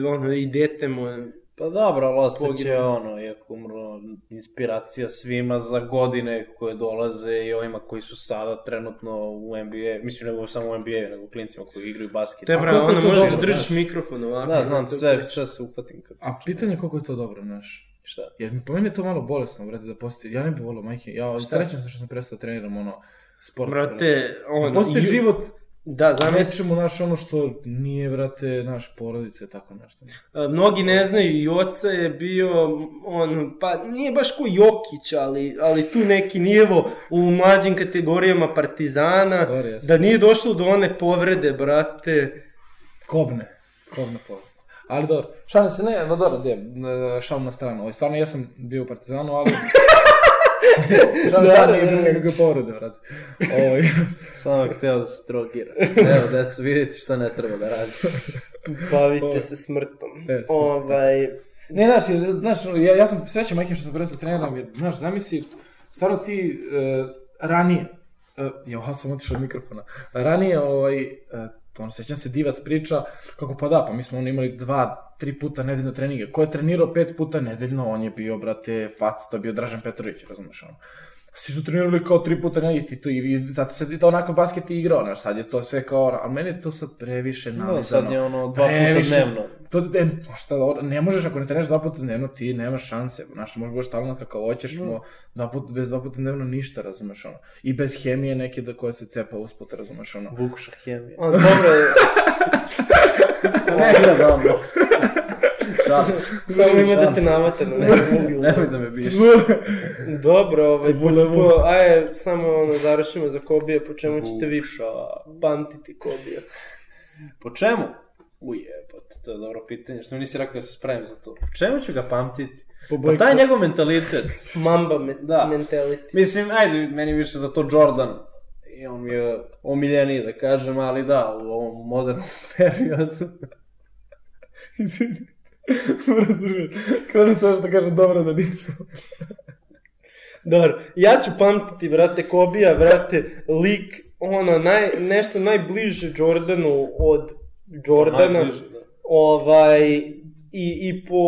B: ono, i dete mu je
C: Pa dobro, ali ostaće ono, iako umro, inspiracija svima za godine koje dolaze i ovima koji su sada trenutno u NBA, mislim nego samo u NBA, nego klincima koji igraju basket.
B: Te
A: A
B: bra,
A: koliko je
B: ono, možeš da držiš mikrofon ovako.
C: Da, znam, sve, sve se upatim kad...
A: A pitanje je koliko je to dobro, znaš.
C: Šta?
A: Jer mi po meni je to malo bolesno, brate, da postoji. Ja ne bih volio, majke. Ja srećan sam što sam prestao da treniram, ono, sport.
B: Brate,
A: Da
B: ono,
A: postoji
B: ju-
A: život
B: Da, zamisli,
A: nečemu, naš, ono što nije, brate, naš porodice, tako nešto.
B: A, Mnogi ne znaju, Joca je bio, on, pa nije baš ko Jokić, ali, ali tu neki nivo u mlađim kategorijama Partizana,
A: Dobro, jesam.
B: da nije došlo do one povrede, brate.
A: Kobne. Kobne povrede. Ali dobro, šalim se, ne, no dobro, de, šalim na stranu. Ovaj, stvarno, ja sam bio u Partizanu, ali... <laughs> <laughs> šalim
B: Da, da,
A: nije
B: da,
A: bilo
B: da.
A: nikakve povrede, brate. Ovaj, <laughs>
C: Samo htio da se drogira. Evo, deco, vidite što ne treba da radite. <laughs>
B: Bavite se smrtom.
A: E, smrtom.
B: Ovaj,
A: Ne, znaš, znaš, ja, ja sam srećan majke što sam prestao treniram, jer, znaš, zamisli, stvarno ti uh, ranije, uh, ja sam otišao od mikrofona, ranije, ovaj, uh, ono, sećam se Divac priča, kako pa da, pa mi smo ono imali dva, tri puta nedeljno treninge. Ko je trenirao pet puta nedeljno, on je bio, brate, fac, to je bio Dražan Petrović, razumeš, ono. Svi su trenirali kao tri puta nedeljno i, to, i, i zato se to onako basket i igrao, znaš, sad je to sve kao, ali meni je to sad previše nalizano.
C: No, sad je ono dva puta
A: Previše.
C: dnevno.
A: To, e, pa šta, dobro, ne možeš, ako ne treniraš dva puta dnevno, ti nemaš šanse, znaš, možeš budeš talent kakav hoćeš, no. dva puta, bez dva puta dnevno ništa, razumeš, ono. I bez hemije neke da koja se cepa usput, razumeš, ono.
C: Vukuša hemija.
B: on, dobro, <laughs>
C: Ne gledam, bro. <laughs> Šalim se.
B: samo ima da te navate na nekom.
C: Nemoj da me biješ. <laughs>
B: Dobro, ovaj, po, po, ajde, samo ono, završimo za Kobije, po čemu ćete vi pamtiti Kobija?
C: Po čemu? Ujebote, to je dobro pitanje. Što mi nisi rekao da se spremim za to? Po čemu ću ga pamtiti?
A: Po
C: Pa taj njegov mentalitet. <laughs>
B: Mamba me,
C: Da.
B: mentality.
C: Mislim, ajde, meni više za to Jordan. I on mi je omiljeniji, da kažem, ali da, u ovom modernom <laughs> periodu. <laughs>
A: Izvini. Moram se živjeti. Kao da sam da kažem dobro da nisam.
B: Dobro, ja ću pamtiti, brate, Kobija, brate, lik, ono, naj, nešto najbliže Jordanu od Jordana.
C: Najbliže, da.
B: ovaj, i, i po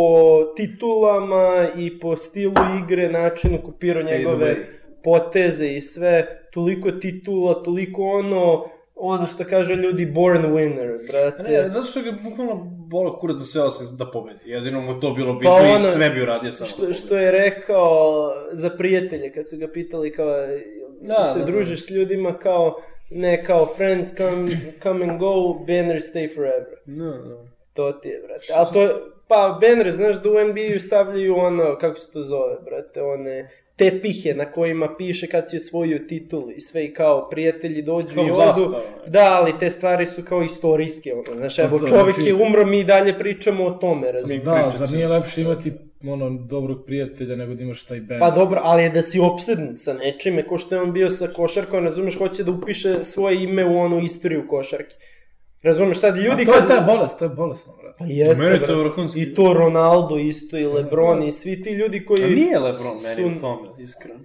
B: titulama, i po stilu igre, načinu kopirao njegove poteze i sve, toliko titula, toliko ono, ono što kaže ljudi, born winner, brate.
C: Ne, zato što ga bukvalno bolo kurac za sve osim da pobedi. Jedino mu to bilo bitno
B: Pa
C: i
B: ono,
C: sve bi uradio samo da
B: što,
C: pobedi.
B: što je rekao za prijatelje, kad su ga pitali kao,
C: Da,
B: se
C: da, da.
B: družiš s ljudima kao, ne kao friends come, come and go, banner stay forever.
C: Da, da.
B: To ti je, brate. Ali to je, pa banner, znaš da u NBA-u stavljaju ono, kako se to zove, brate, one tepihe na kojima piše kad si osvojio titulu i sve i kao prijatelji dođu
C: Kao
B: i odu. Da, ali te stvari su kao istorijske, ono, znaš, evo
A: to,
B: čovjek
A: znači-
B: je umro, mi i dalje pričamo o tome, razumiješ?
A: Da, zar nije lepše imati ono, dobrog prijatelja nego da imaš taj band?
B: Pa dobro, ali je da si opsednut sa nečime, ko što je on bio sa košarkom, razumeš, hoće da upiše svoje ime u onu istoriju košarke. Razumeš, sad ljudi
A: A to je ta bolest, to je bolesno, brate.
B: Pa jeste,
C: Meni je to vrhunski.
B: I to Ronaldo isto, i Lebron, i svi ti ljudi koji...
C: A nije Lebron meni
B: su-
C: u tome, iskreno.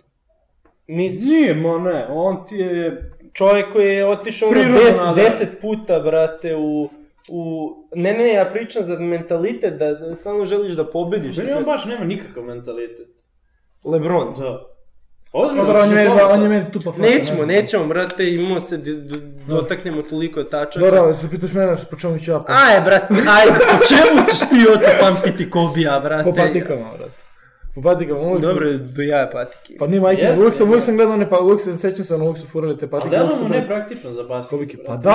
B: Misliš,
C: Nije, ma ne, on ti je...
B: čovjek koji je otišao ono des,
C: nada.
B: deset puta, brate, u... U... Ne, ne, ja pričam za mentalitet, da, da stalno želiš da pobediš.
C: Meni on baš nema nikakav mentalitet.
B: Lebron.
C: Da. Ozbiljno,
A: Dobro, on je on je meni tupa faca.
B: Nećemo,
A: ne.
B: nećemo, brate, imamo se d- d- dotaknemo toliko tačaka.
A: Dobro, se pitaš mene po čemu ću ja pa...
B: Aj, brate, ajde, po čemu ćeš ti oca pamtiti Kobija, brate?
A: Po patikama, brate. Po patikama, uvijek sam-
B: Dobro, do jaja patike.
A: Pa nije majke, uvijek sam,
C: da.
A: uvijek sam gledao one, pa uvijek sam, sećam se, ono, uvijek su furali te
C: A
A: patike.
C: mu
A: bile-
C: nepraktično za basket.
A: Koliki, pa da,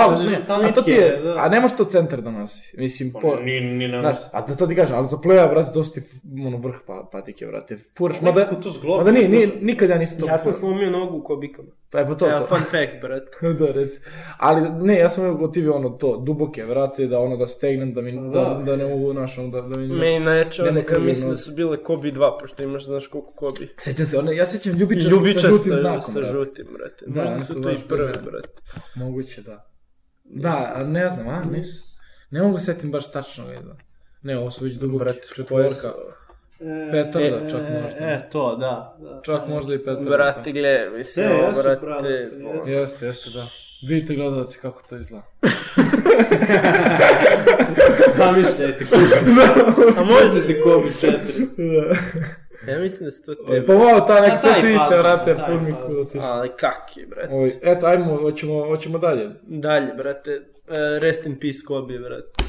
A: ali, a to ti je,
C: da.
A: a ne može to centar da nosi, mislim,
C: Pa
A: po,
C: Ni, ni ne
A: znaš, a da to ti kažem, ali za playa, brate, to su ti, ono, vrh pa, patike, brate, furaš, mada,
C: Nekako to zglobi.
A: mada nije, nije, nikad ja nisam to
B: Ja sam slomio nogu u kobikama.
A: Pa je pa to,
B: Evo,
A: to.
B: fun fact, brate. <laughs>
A: da, reci. Ali, ne, ja sam gotivio ono to, duboke vrate, da ono da stegnem, da mi, da,
C: Da.
A: da ne mogu, znaš, ono, da, da mi...
B: Meni najjače one kad mislim da su bile Kobe 2, pošto imaš, znaš koliko Kobe.
A: Sećam se, one, ja sećam ljubičastog sa žutim znakom,
B: sa žutim, brate.
A: Da,
B: Možda su to i prve, brate.
A: Moguće, da. Da, ne znam, a, nis... Ne mogu setim baš tačno, da. Ne, ovo su već duboki,
B: Brate,
A: četvorka. Petarda čak
C: e,
A: možda.
C: E, to, da. da.
A: Čak možda i petarda.
B: Brate, gle, mislim,
C: Ne,
B: ovo,
C: jesu,
B: brate,
C: brate, jesu.
A: Jeste, jeste, da. Vidite gledalci kako to izgleda. <laughs>
C: Zamišljajte Kobe.
B: a možda,
C: Možete Kobe 4.
B: ja mislim da su to
A: E,
B: te,
A: pa malo ta nek
C: A
A: sve su iste, vrate,
C: taj
A: pun mi
C: fazon.
A: kudac.
B: ali kaki, brate.
A: Oj, eto, ajmo, hoćemo, hoćemo dalje.
B: Dalje, brate, uh, rest in peace Kobe, brate.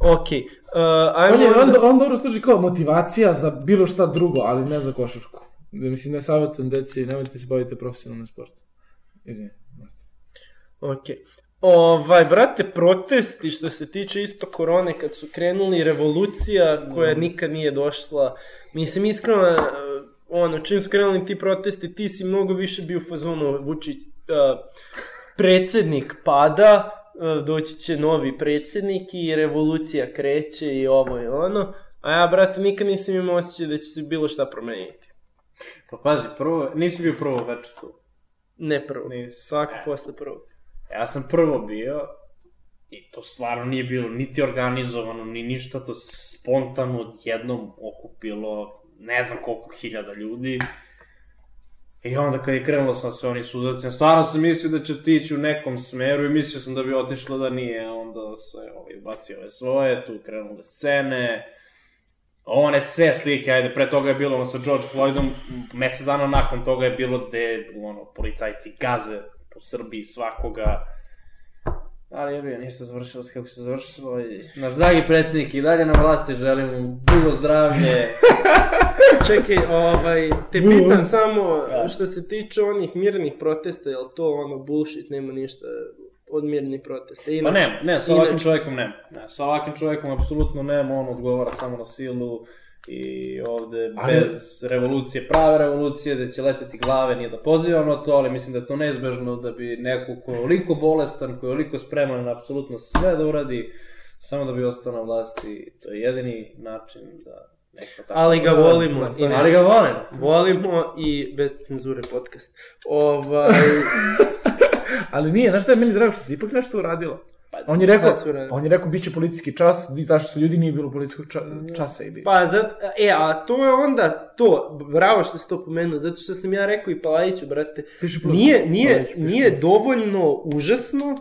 B: Okej, uh, ajmo
A: On je, on, on dobro služi kao motivacija za bilo šta drugo, ali ne za košarku. Da, Mislim, ne savjetujem deci, nemojte se bavite profesionalnim sportom. Nastavi.
B: Ok. Ovaj, brate, protesti što se tiče isto korone, kad su krenuli, revolucija koja nikad nije došla. Mislim, iskreno, eh, ono, čim su krenuli ti protesti, ti si mnogo više bio u fazonu Vučić, uh, predsjednik pada, doći će novi predsjednik i revolucija kreće i ovo i ono. A ja, brate, nikad nisam imao osjećaj da će se bilo šta promeniti.
C: Pa pazi, prvo, nisi bio prvo večer tu.
B: Ne prvo,
C: Nisi.
B: svako
C: E.
B: posle prvog.
C: Ja sam prvo bio i to stvarno nije bilo niti organizovano, ni ništa, to se spontano odjednom okupilo ne znam koliko hiljada ljudi. I onda kad je krenulo sam sve oni suzacima, stvarno sam mislio da će otići u nekom smeru i mislio sam da bi otišlo da nije, onda sve ovaj, bacio ove svoje, tu krenule scene, one sve slike, ajde, pre toga je bilo ono sa George Floydom, mesec dana nakon toga je bilo gde, ono, policajci gaze po Srbiji svakoga, ali je bio, ništa završilo se kako se završilo i naš dragi predsjednik i dalje na vlasti, želim mu dugo zdravlje, <laughs>
B: Čekaj, ovaj, te pitam samo što se tiče onih mirnih protesta, je li to ono bullshit, nema ništa od mirnih protesta?
C: Pa
B: Inače-
C: nema, ne, sa ovakvim
B: inače-
C: čovjekom nema. Ne, sa ovakvim čovjekom apsolutno nema, on odgovara samo na silu i ovde
A: Ali-
C: bez revolucije, prave revolucije, da će leteti glave, nije da pozivam na to, ali mislim da je to neizbežno da bi neko ko je oliko bolestan, ko je oliko spreman na apsolutno sve da uradi, samo da bi ostao na vlasti, to je jedini način da neko tako...
B: Ali ga volimo.
A: Da,
B: inače.
C: Ali ga volim.
B: Volimo i bez cenzure podcast. Ovaj, <laughs> <laughs>
A: Ali nije, znaš šta je meni drago što se ipak nešto uradilo. On je rekao, on je rekao biće policijski čas, i zašto su ljudi nije bilo policijskog ča, časa ili...
B: pa, zat, e, a to je onda to, bravo što si to pomenuo, zato što sam ja rekao i Palajiću, brate,
A: plus.
B: nije, nije,
A: Palajić
B: nije
A: plus.
B: dovoljno užasno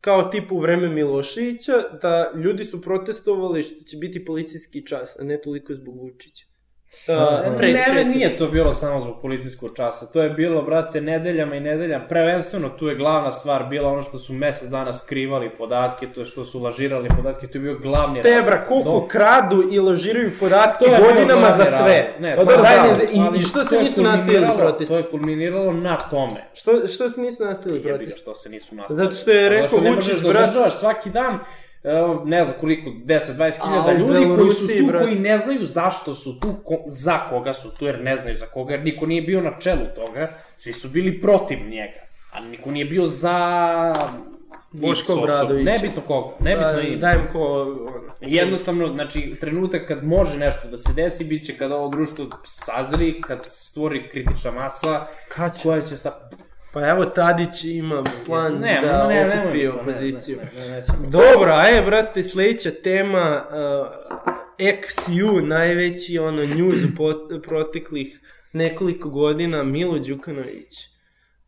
B: kao tipu u vreme Miloševića, da ljudi su protestovali što će biti policijski čas, a ne toliko zbog Vučića. Uh, pre,
C: ne, nije to bilo samo zbog policijskog časa. To je bilo, brate, nedeljama i nedeljama. Prvenstveno, tu je glavna stvar bila ono što su mesec dana skrivali podatke, to je što su lažirali podatke, to je bio glavni razlog.
B: bra, koliko
C: To-
B: krađu i lažiraju podatke godinama za sve.
C: Ne,
B: Pa
C: to
B: da,
C: bravo,
B: ne, i,
C: ali
B: I što
C: to
B: se nisu nastavili protesti?
C: To je kulminiralo na tome.
B: Što, što se nisu nastavili
C: ga
B: protesti?
C: što se nisu nastavili.
B: Zato što je
C: Pa
B: rekao Vučić,
C: možeš da svaki dan ne znam koliko, 10-20
B: A,
C: hiljada ljudi koji su tu,
B: brat.
C: koji ne znaju zašto su tu, ko, za koga su tu, jer ne znaju za koga, jer niko nije bio na čelu toga, svi su bili protiv njega, a niko nije bio za...
B: Boško. Obradovića.
C: Nebitno koga, nebitno
B: Pa,
C: ime.
B: dajem ko...
C: Jednostavno, znači, trenutak kad može nešto da se desi, bit će kada ovo društvo sazri, kad stvori kritična masa,
A: Kad će?
C: koja će sta...
B: Pa evo Tadić ima plan
C: Ne,
B: da
C: ne, ne,
B: okupi
C: ne,
B: opoziciju.
C: Ne, ne, ne, nećemo.
B: Dobro, ajde, brate, sledeća tema, uh, XU, najveći ono news u proteklih nekoliko godina, Milo Đukanović.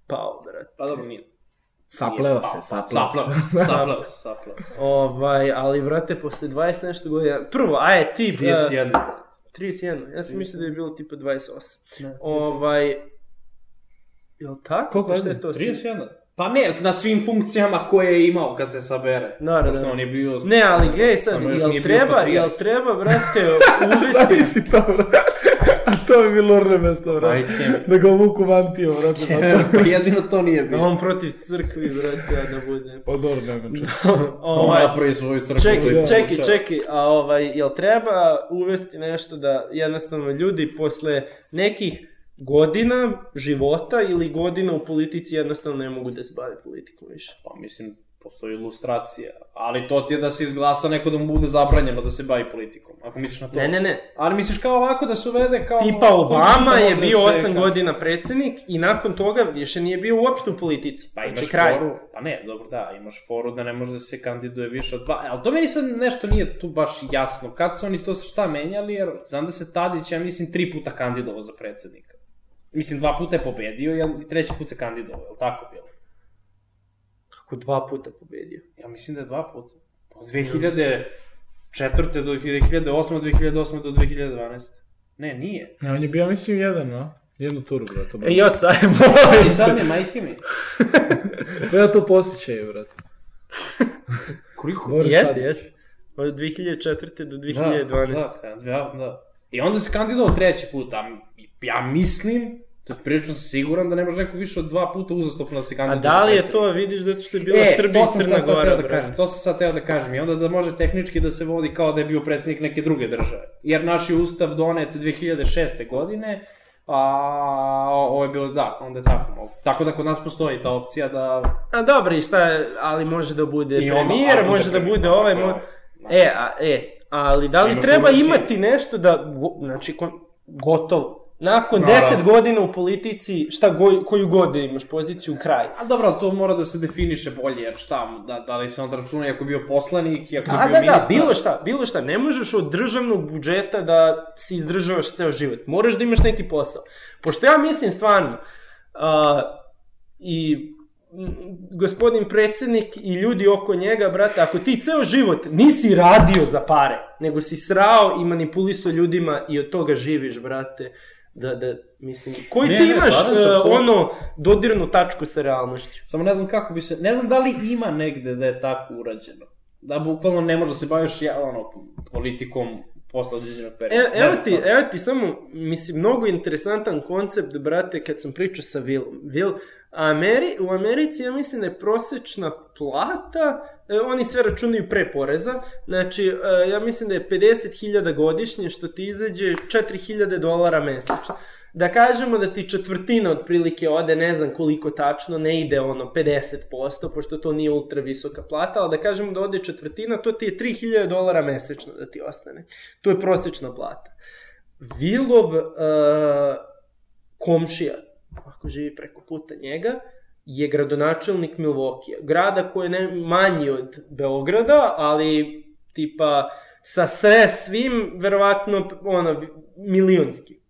B: Pao, brate.
C: Pa dobro, nije.
A: Sapleo se, sapleo
C: Sapleo,
A: se.
C: sapleo se, sapleo se.
B: Ovaj, ali, brate, posle 20 nešto godina, prvo, ajde, ti... uh,
C: 31.
B: 31, ja sam mislio da je bilo tipa 28.
C: Ne,
B: Ovaj, jel tako?
A: Koliko
B: Pa šta je to?
C: 31. Pa ne, na svim funkcijama koje je imao kad se sabere.
B: Da, da,
C: Pošto
B: da.
C: on je bio...
B: Ne, ali gledaj sad, jel treba, jel treba, brate, <laughs> uvesti...
A: Zavisi to, brate. A to bi bilo ornemesto, brate. Da ga vuku mantio, brate. Pa, to-
C: Pa jedino to nije
B: Da
C: bio.
B: on protiv crkvi, brate, da bude.
A: pa dobro, nema <laughs> čemu.
C: On
B: ovaj,
C: napravi svoju crkvu.
B: čekaj,
C: i
B: čekaj,
C: pokušava.
B: čekaj, a ovaj, jel treba uvesti nešto da jednostavno ljudi posle nekih godina života ili godina u politici jednostavno ne mogu da se bave politikom više.
C: Pa mislim, postoji ilustracija. Ali to ti je da se izglasa neko da mu bude zabranjeno da se bavi politikom. Ako misliš na to.
B: Ne, ne, ne.
C: Ali misliš kao ovako da se uvede kao...
B: Tipa Obama
C: puta
B: je bio
C: da se
B: 8
C: kao-
B: godina predsednik i nakon toga više nije bio uopšte u politici.
C: Pa
B: Znači,
C: imaš
B: kraj.
C: foru, pa ne, dobro da, imaš foru da ne može da se kandiduje više od dva, ali to meni sad nešto nije tu baš jasno, kad su oni to šta menjali, jer znam da se Tadić, ja mislim, tri puta kandidovao za predsednika. Mislim, dva puta je pobedio, jel, i treći put se kandidovao, je li tako bilo?
B: Kako dva puta pobedio.
C: Ja mislim da je dva puta. Od 2004. do 2008. od 2008. do 2012. Ne, nije.
A: Ja, on je bio, mislim, jedan, no? Jednu turu, brate.
B: E, i oca je
C: I sad mi majke mi.
A: Pa ja to posjećaju, brate.
C: Koliko?
B: Jeste, jeste. Od 2004. do
C: Da,
B: 2012.
C: Da, da, da. I onda se kandidovao treći put, a ja mislim, to je prilično siguran da ne može neko više od dva puta uzastopno da se
B: A
C: kandiduje
B: da li je to, vidiš, zato što je bila
C: E,
B: Srbija i Crna Gora,
C: da kažem, to sam sad teo da kažem. I onda da može tehnički da se vodi kao da je bio predsednik neke druge države. Jer naš je ustav donet 2006. godine, a ovo je bilo da, onda je tako mogu. Tako da kod nas postoji ta opcija da...
B: A dobro, i šta, ali može da bude
C: I
B: premijer,
C: a,
B: može da bude ovaj, mo...
C: da.
B: E, a, e, ali da li treba
C: Rusiji.
B: imati nešto da, znači, gotovo, nakon
C: Naravno.
B: 10 godina u politici, šta go, koju god da imaš poziciju, kraj.
C: A dobro, to mora da se definiše bolje, jer šta, da, da li se onda računa i ako je bio poslanik i ako
B: Da,
C: je bio
B: da, da,
C: ministar.
B: bilo šta, bilo šta. Ne možeš od državnog budžeta da se izdržavaš ceo život. Moraš da imaš neki posao. Pošto ja mislim stvarno, a, i gospodin predsednik i ljudi oko njega, brate, ako ti ceo život nisi radio za pare, nego si srao i manipulisao ljudima i od toga živiš, brate, da, da, mislim, koji
C: Ne,
B: ti
C: ne,
B: imaš
C: se,
B: e,
C: apsolutno.
B: ono dodirnu tačku sa realnošću?
C: Samo ne znam kako bi se, ne znam da li ima negde da je tako urađeno. Da bukvalno ne možeš da se baviš ja, ono, politikom posle određenog perioda.
B: E,
C: Ne
B: evo ti, evo ti samo, mislim, mnogo interesantan koncept, brate, kad sam pričao sa Willom. Will, Ameri, u Americi, ja mislim da je prosečna plata, e, oni sve računaju pre poreza, znači, e, ja mislim da je 50.000 godišnje, što ti izađe 4.000 dolara mesečno. Da kažemo da ti četvrtina otprilike ode, ne znam koliko tačno, ne ide ono 50%, pošto to nije ultra visoka plata, ali da kažemo da ode četvrtina, to ti je 3000 dolara mesečno da ti ostane. To je prosječna plata. Vilov uh, komšija, ako živi preko puta njega, je gradonačelnik Milvokija. Grada koji je ne, manji od Beograda, ali tipa sa sve svim, verovatno, ono, milionski.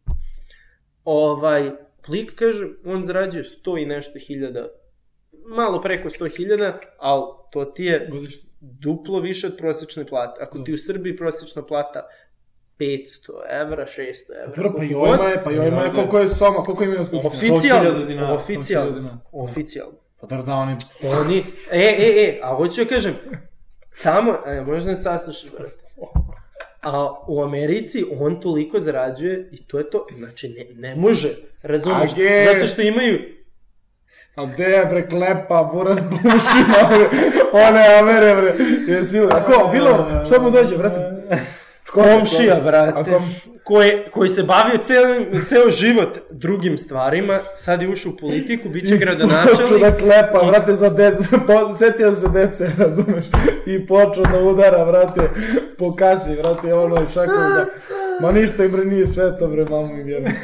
B: Ovaj, lik kaže, on zarađuje 100 i nešto hiljada, malo preko 100 hiljada, ali to ti je duplo više od prosječne plate. Ako ti u Srbiji prosječna plata 500 evra, 600 evra.
A: Dobro, pa ovima je, pa i ovima je koliko je soma, koliko imaju skupštine.
B: Oficijalno,
C: 100.000 dinara,
B: oficijalno,
A: 100.000 dinara.
B: oficijalno.
A: Pa dobro da oni...
B: Oni, e, e, e, a hoću da kažem, tamo, e, možda ne saslušaš, brate. A u Americi on toliko zarađuje i to je to. Znači, ne, ne može, razumiješ? Zato što imaju,
A: A gde je bre klepa, buraz bušima, bre, one amere, bre, jesi ako, bilo, šta mu dođe, brate?
B: Komšija, brate, koji, koji se bavio ceo, ceo život drugim stvarima, sad je ušao u politiku, bit će
A: Počeo
B: gradonačelnik. <laughs>
A: da klepa, brate, za decu, po, setio se dece, razumeš, i počeo da udara, brate, po kasi, brate, ono, i šakom da, ma ništa, i bre, nije sve to, bre, mamu mi vjerujem <laughs>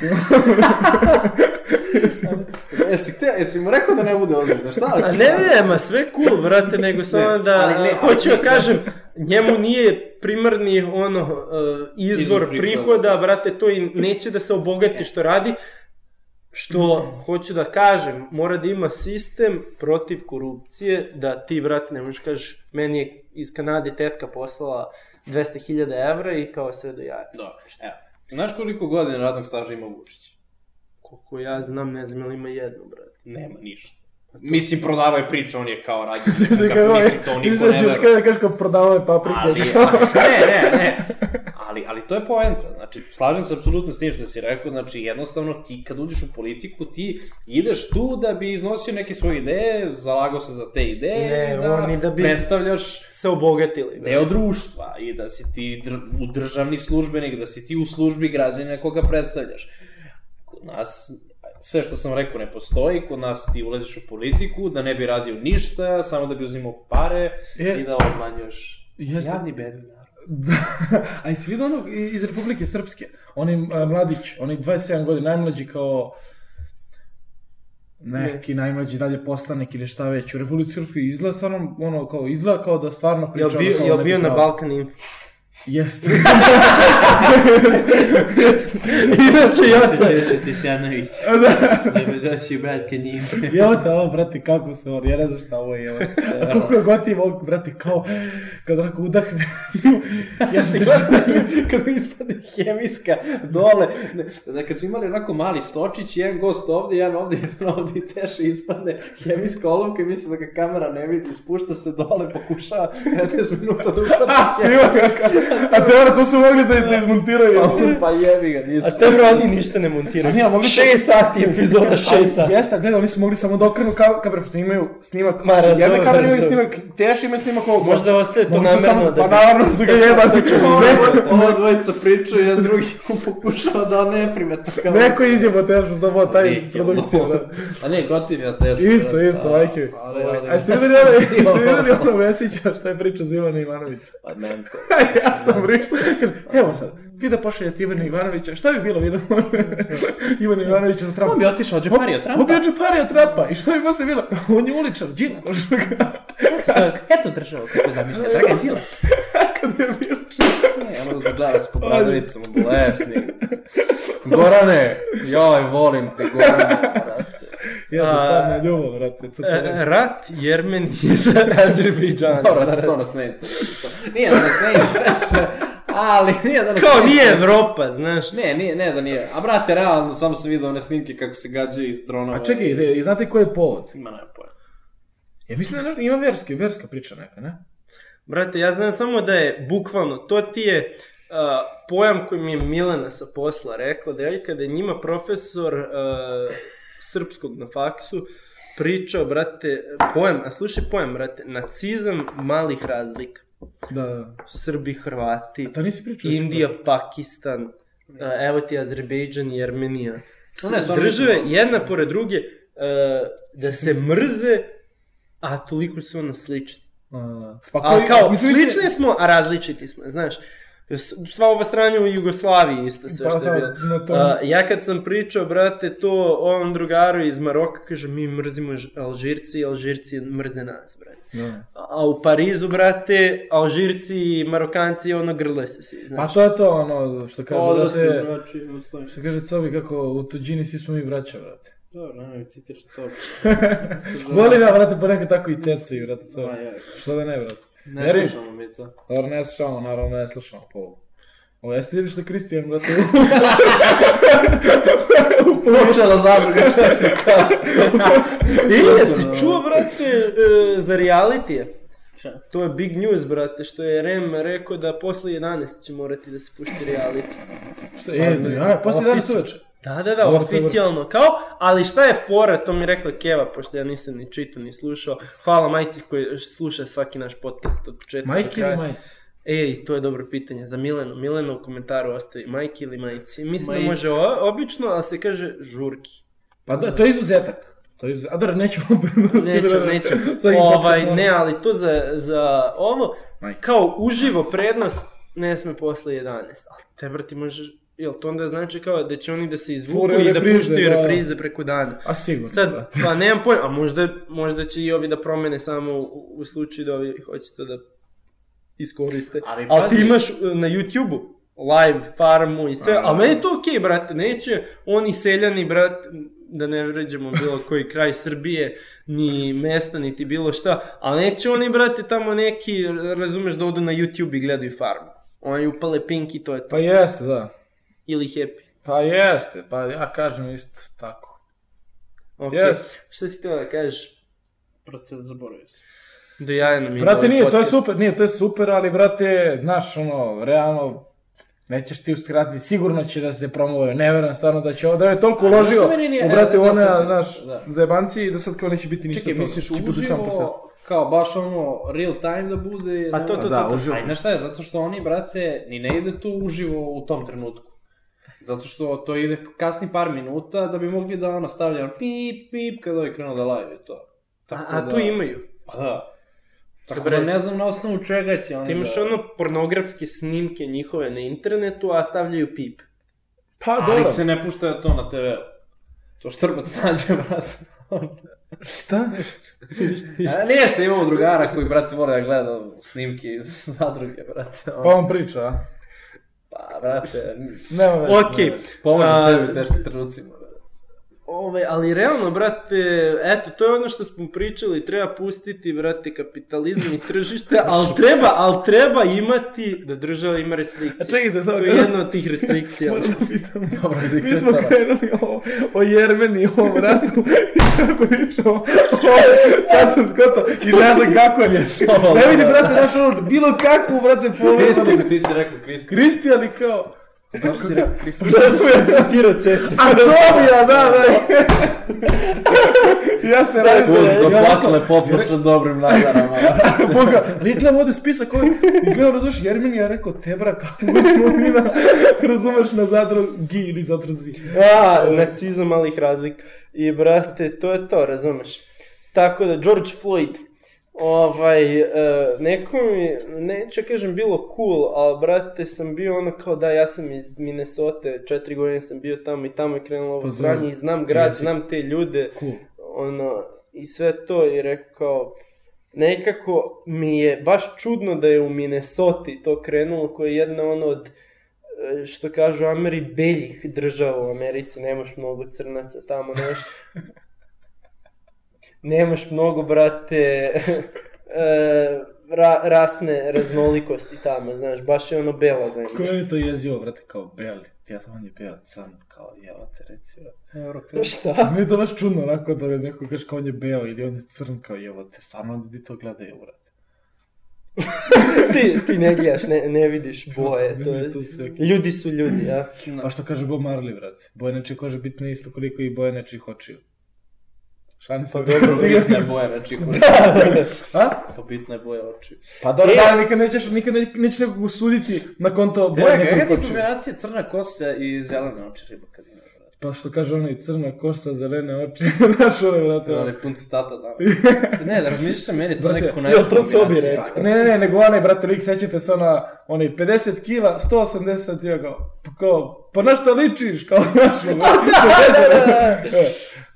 C: Jesi, te, jesi mu rekao da ne bude ozbiljno, šta?
B: A ne, ne, ma sve cool, brate, nego samo
C: Ne,
B: da,
C: ali ne,
B: hoću da kažem, njemu nije primarni ono uh, izvor,
C: Izvor
B: prihoda,
C: prihoda.
B: brate, to i neće da se obogati što radi, što hoću da kažem, mora da ima sistem protiv korupcije, da ti, brate, ne možeš kažeš, meni je iz Kanade tetka poslala 200.000 evra i kao sve do jaja.
C: Dobro, evo. Znaš koliko godina radnog staža ima Vučić?
B: Koliko ja znam, ne znam ili ima jedno, brate.
C: Nema ništa. Mislim, prodava je priča, on je kao radio se
A: Se
C: kafe, mislim, to niko ne veruje.
A: Kada kažeš kao prodavao paprike. <laughs>
C: Ali, ne, ne, ne. Ali, ali to je poenta. Znači, slažem se apsolutno s tim što si rekao. Znači, jednostavno, ti kad uđeš u politiku, ti ideš tu da bi iznosio neke svoje ideje, zalagao se za te ideje,
B: Ne,
C: da,
B: on da bi-
C: predstavljaš
B: Se obogatili. brate.
C: deo društva i da si ti dr u državni službenik, da si ti u službi građanina koga predstavljaš. kod nas sve što sam rekao ne postoji, kod nas ti ulaziš u politiku, da ne bi radio ništa, samo da bi uzimao pare
A: Je.
C: i da obmanjuješ
A: Jeste.
C: javni bedvinar. <laughs>
A: A i svi onog iz Republike Srpske, onaj uh, mladić, onaj 27 godina, najmlađi kao neki najmlađi dalje poslanik ili šta već u Republici Srpskoj izgleda stvarno ono kao izgleda kao da stvarno priča
B: Jel bio, jel bio na. Balkan Info?
A: Jeste.
B: Inače, ja sam...
D: Jesi ti Sjanović. <laughs> Ne me doći brat kad njim.
A: Evo te ovo, brate, kako se on, ja ne znam šta ovo je, evo. A koliko god ti mogu, brate, kao, kad onako udahne. ja se
C: kad mi ispadne hemijska dole, da kad su imali onako mali stočić, jedan gost ovde, jedan ovde, jedan ovde i teše ispadne hemijska olovka i misli da ga kamera ne vidi, spušta se dole, pokušava 15 minuta da <laughs> upadne hemijska.
A: A te ono, to su mogli da, da izmontiraju.
C: Pa jebi ga, nisu.
B: A te bro, oni ništa ne montiraju.
A: A nije, mogli
B: 6 sati epizoda, 6 sati.
A: Jeste, gledaj, oni su mogli samo da okrenu ka- kameru, što imaju snimak.
B: Ma, razumem,
A: Jedne kamere imaju snimak, Teš ima snimak ovog.
B: Možda ostaje to namerno da
A: Pa naravno su ga jebali.
B: sad ćemo- <laughs>
C: Ova dvojica pričaju, jedan drugi <laughs> pokušava da ne primeta. kao- <laughs>
A: Neko izjebo Tešu, što ovo taj produkcija, da.
C: A ne, gotiv ja teško.
A: Isto, isto, majke. A jeste vidjeli ono, Vesića šta je priča za Ivana Ivanovića?
C: Pa nem to.
A: Ja sam prišao, kaže, evo sad, vi da pošaljete Ivana Ivanovića, šta bi bilo vidimo <laughs> Ivana Ivanovića za Trumpa?
C: On bi otišao, džepario Trumpa.
A: On bi džepario Trumpa, i šta bi posle bilo? On je uličar, Đilas.
D: Eto država kako zamišlja. Dragan <laughs> Đilas.
A: Kad je bilo
C: Ne, ono da se po bradovicama, bolesni. <laughs> Gorane, joj, volim te, Gorane, brate.
A: Ja sam stvarno ljubav, brate,
B: E, Rat Jermenije <laughs> za Azerbejdžan.
C: Dobro, to nas ne. Nije da nas ne interesuje, ali nije da nas
B: Kao
C: ne
B: nije. Evropa, znaš.
C: Ne, nije, ne da nije. A brate, realno, samo sam vidio one snimke kako se gađaju iz dronova.
A: A čekaj, i znate koji je povod?
C: Ima nema pojma.
A: Ja mislim da ima verski, verska priča neka, ne?
B: Brate, ja znam samo da je bukvalno, to ti je uh, pojam koji mi je Milena sa posla rekla, da je kada je njima profesor uh, srpskog na faksu pričao, brate, pojam, a slušaj pojam, brate, nacizam malih razlika.
A: Da, da.
B: Srbi, Hrvati,
A: To nisi pričao?
B: Indija, Pakistan, uh, evo ti Azerbejdžan i Armenija.
C: No ne,
B: Države
C: nisam-
B: jedna pored druge uh, da se mrze, a toliko su ono slični.
A: A, pa
B: A
A: koji-
B: kao,
A: mislim,
B: slični smo, a različiti smo, znaš. Sva ova stranja u Jugoslaviji isto sve
A: Pa
B: što je
A: da,
B: bilo. A, ja kad sam pričao, brate, to ovom drugaru iz Maroka, kaže, mi mrzimo Alžirci, Alžirci mrze nas, brate.
A: Da.
B: A u Parizu, brate, Alžirci i Marokanci, ono, grle se svi,
A: Pa
B: znaš.
A: to je to, ono, što kaže,
C: Odrasli,
A: brate,
C: braći,
A: što kaže Cobi, kako u tuđini svi smo mi braća, brate.
C: Dobro, nemoj citiraš cobi. <laughs>
A: Volim ja, brate, ponekad tako i cecuju, brate, Cobi. Što da ne, brate.
C: Ne
A: Veri-
C: slušamo mi to.
A: Dobro, ne slušamo, naravno ne slušamo po ovo. Ovo jeste vidiš da Kristijan, brate, <laughs>
C: Počela zadruga četiri. <laughs>
B: E, jesi čuo, brate, e, za reality To je big news, brate, što je Rem rekao da posle 11 će morati da se pušti reality.
A: Šta, e, to, ja, danas
B: Ofici-
A: uveče.
B: Da, da, da, oficijalno, kao, ali šta je fora, to mi rekla Keva, pošto ja nisam ni čitao ni slušao. Hvala majci koji sluša svaki naš podcast od početka do
A: Majke
B: kraja.
A: ili majice?
B: Ej, to je dobro pitanje za Milenu. Milena u komentaru ostavi majke ili majici. Mislim da
C: Majice.
B: može o, obično, ali se kaže žurki.
A: Pa da, to je izuzetak. To je izuzetak. A dobro, nećemo... <laughs>
B: Nećemo, nećemo. <laughs> Ovaj, ne, ali to za, za ovo,
A: Majke.
B: kao uživo prednost, ne sme posle 11. Ali te brati možeš, jel to onda znači kao da će oni da se izvuku i da
A: reprize,
B: puštaju
A: da.
B: reprize preko dana.
A: A sigurno,
B: Sad,
A: brate.
B: pa nemam pojma, a možda, možda će i ovi da promene samo u, u slučaju da ovi hoće to da iskoriste.
C: Ali
B: Ali ti imaš uh, na YouTube-u live farmu i sve,
A: A,
B: a
A: da.
B: meni je to okej, brate, neće oni seljani, brat, da ne vređamo bilo koji kraj Srbije, ni mesta, niti bilo šta, ali neće oni, brate, tamo neki, razumeš, da odu na YouTube i gledaju farmu. Oni upale pink i to je to.
A: Pa jeste, da.
B: Ili happy.
A: Pa jeste, pa ja kažem isto tako.
B: Ok,
A: Jest.
B: šta si teo da kažeš?
C: Proces zaboravio sam.
B: Do jaja nam
A: Brate,
B: ovaj
A: nije, to je
B: podcast.
A: super, nije, to je super, ali, brate, znaš, ono, realno, nećeš ti uskratiti, sigurno će da se promovuje, ne verujem stvarno da će ovo, da je toliko uložio u, brate,
C: da,
A: one, znaš,
C: da.
A: zajebanci, da sad kao neće biti ništa
C: Čekaj, misliš uživo, kao baš ono real time da bude?
B: Pa to,
C: ne?
B: to,
A: da,
B: to, to.
A: uživo.
C: A i znaš šta je, zato što oni, brate, ni ne ide to uživo u tom trenutku. Zato što to ide kasni par minuta da bi mogli da ono stavlja pip, pip, kada je krenuo da live to.
B: A,
C: Tako
B: a
C: da-
B: tu imaju.
C: Pa da. Tako
B: Dobre.
C: da ne znam na osnovu čega će oni
B: Ti imaš
C: da...
B: ono pornografske snimke njihove na internetu, a stavljaju pip.
A: Pa,
C: Ali
A: dobro.
C: se ne pušta to na TV-u. To štrbac nađe, brate.
A: Šta? <laughs>
C: A, nije što imamo drugara koji, brate, mora da gleda snimke iz zadruge, brate.
A: Pa on priča, a?
C: Pa, brate,
A: Nema veze.
C: Pomože
B: A,
C: sebi u teškim trenucima.
B: Ove, ali realno, brate, eto, to je ono što smo pričali, treba pustiti, brate, kapitalizam i tržište, <laughs> ali treba, ali treba imati da država ima restrikcije.
A: A čekajte, samo
B: To je jedna od tih restrikcija. <laughs>
A: Moram da pitam. <laughs>
C: Dobro,
A: Mi smo krenuli o, o Jermeni i ovom ratu i sad pričamo o, sad sam skotao i ne znam kako je. Ne vidi, brate, naš ono, bilo kakvu, brate, povezanu.
C: Kristijan, ti si rekao Kristijan.
A: Kristijan i kao...
C: Zašto si rekao Kristijan?
B: Zato što je citirao Ceci.
A: A to mi ja, da, da. ja se radim.
C: Uz do
A: ja
C: bakle popriča dobrim nagarama. <laughs>
A: Boga, ali gledam ovde spisak koji, i gledam, razumeš, Jermin je rekao, tebra, kako smo mi na, <laughs> razumeš, na zadrugi ili zadruzi.
B: A, nacizam malih razlika. I, brate, to je to, razumeš? Tako da, George Floyd, ovaj, uh, neko mi, neću kažem bilo cool, ali, brate, sam bio ono kao da, ja sam iz Minnesota, četiri godine sam bio tamo i tamo je krenulo ovo
A: Pa
B: sranje i znam grad,
A: Jesi.
B: znam te ljude,
A: Cool.
B: ono, i sve to i rekao kao, nekako mi je baš čudno da je u Minnesota to krenulo, koja je jedna ono od e, što kažu Ameri, beljih država u Americi, nemaš mnogo crnaca tamo, nemaš... <laughs> nemaš mnogo, brate, <laughs> e, ra, rasne raznolikosti tamo, znaš, baš je ono bela zemlja.
A: Ko je to jezivo, brate, kao beli, ja sam on je beo crn, kao jeva te reci, brate.
B: Šta?
A: Meni je to baš čudno, onako da je neko kaže kao on je beo ili on je crn, kao jevo te, stvarno ljudi to gledaju, brate. <laughs>
B: ti, ti ne gledaš, ne, ne vidiš boje, to je...
A: to sve-
B: Ljudi su ljudi, ja.
A: Pa što kaže Bob Marley, brate, boje nečije kože bitne isto koliko i boje nečijih očiju. Se,
B: Pa dobro, <laughs>
C: Bitne boje, znači <laughs>
A: A?
C: Pa bitne boje oči.
A: Pa dobro,
B: E.
A: da, nikad nećeš, nikad ne, nećeš nekog usuditi na konto boje
C: Boje,
A: nekog
C: kakva je
A: očiju.
C: kombinacija crna kosa i zelene oči riba kad brate?
A: Pa što kaže onaj crna kosa, zelene oči, <laughs> znaš ove, brate.
C: To je pun citata da. <laughs> ne, da razmišljaš se meni crna
A: Brate,
C: nekako
B: jel
C: najveća
B: to
C: kombinacija.
B: rekao?
A: Ne, ne, ne, nego onaj, brate, lik, sećate se ona, onaj 50 kila, 180 kila, kao, pa kao, pa na šta ličiš, kao, <laughs> znaš, ono,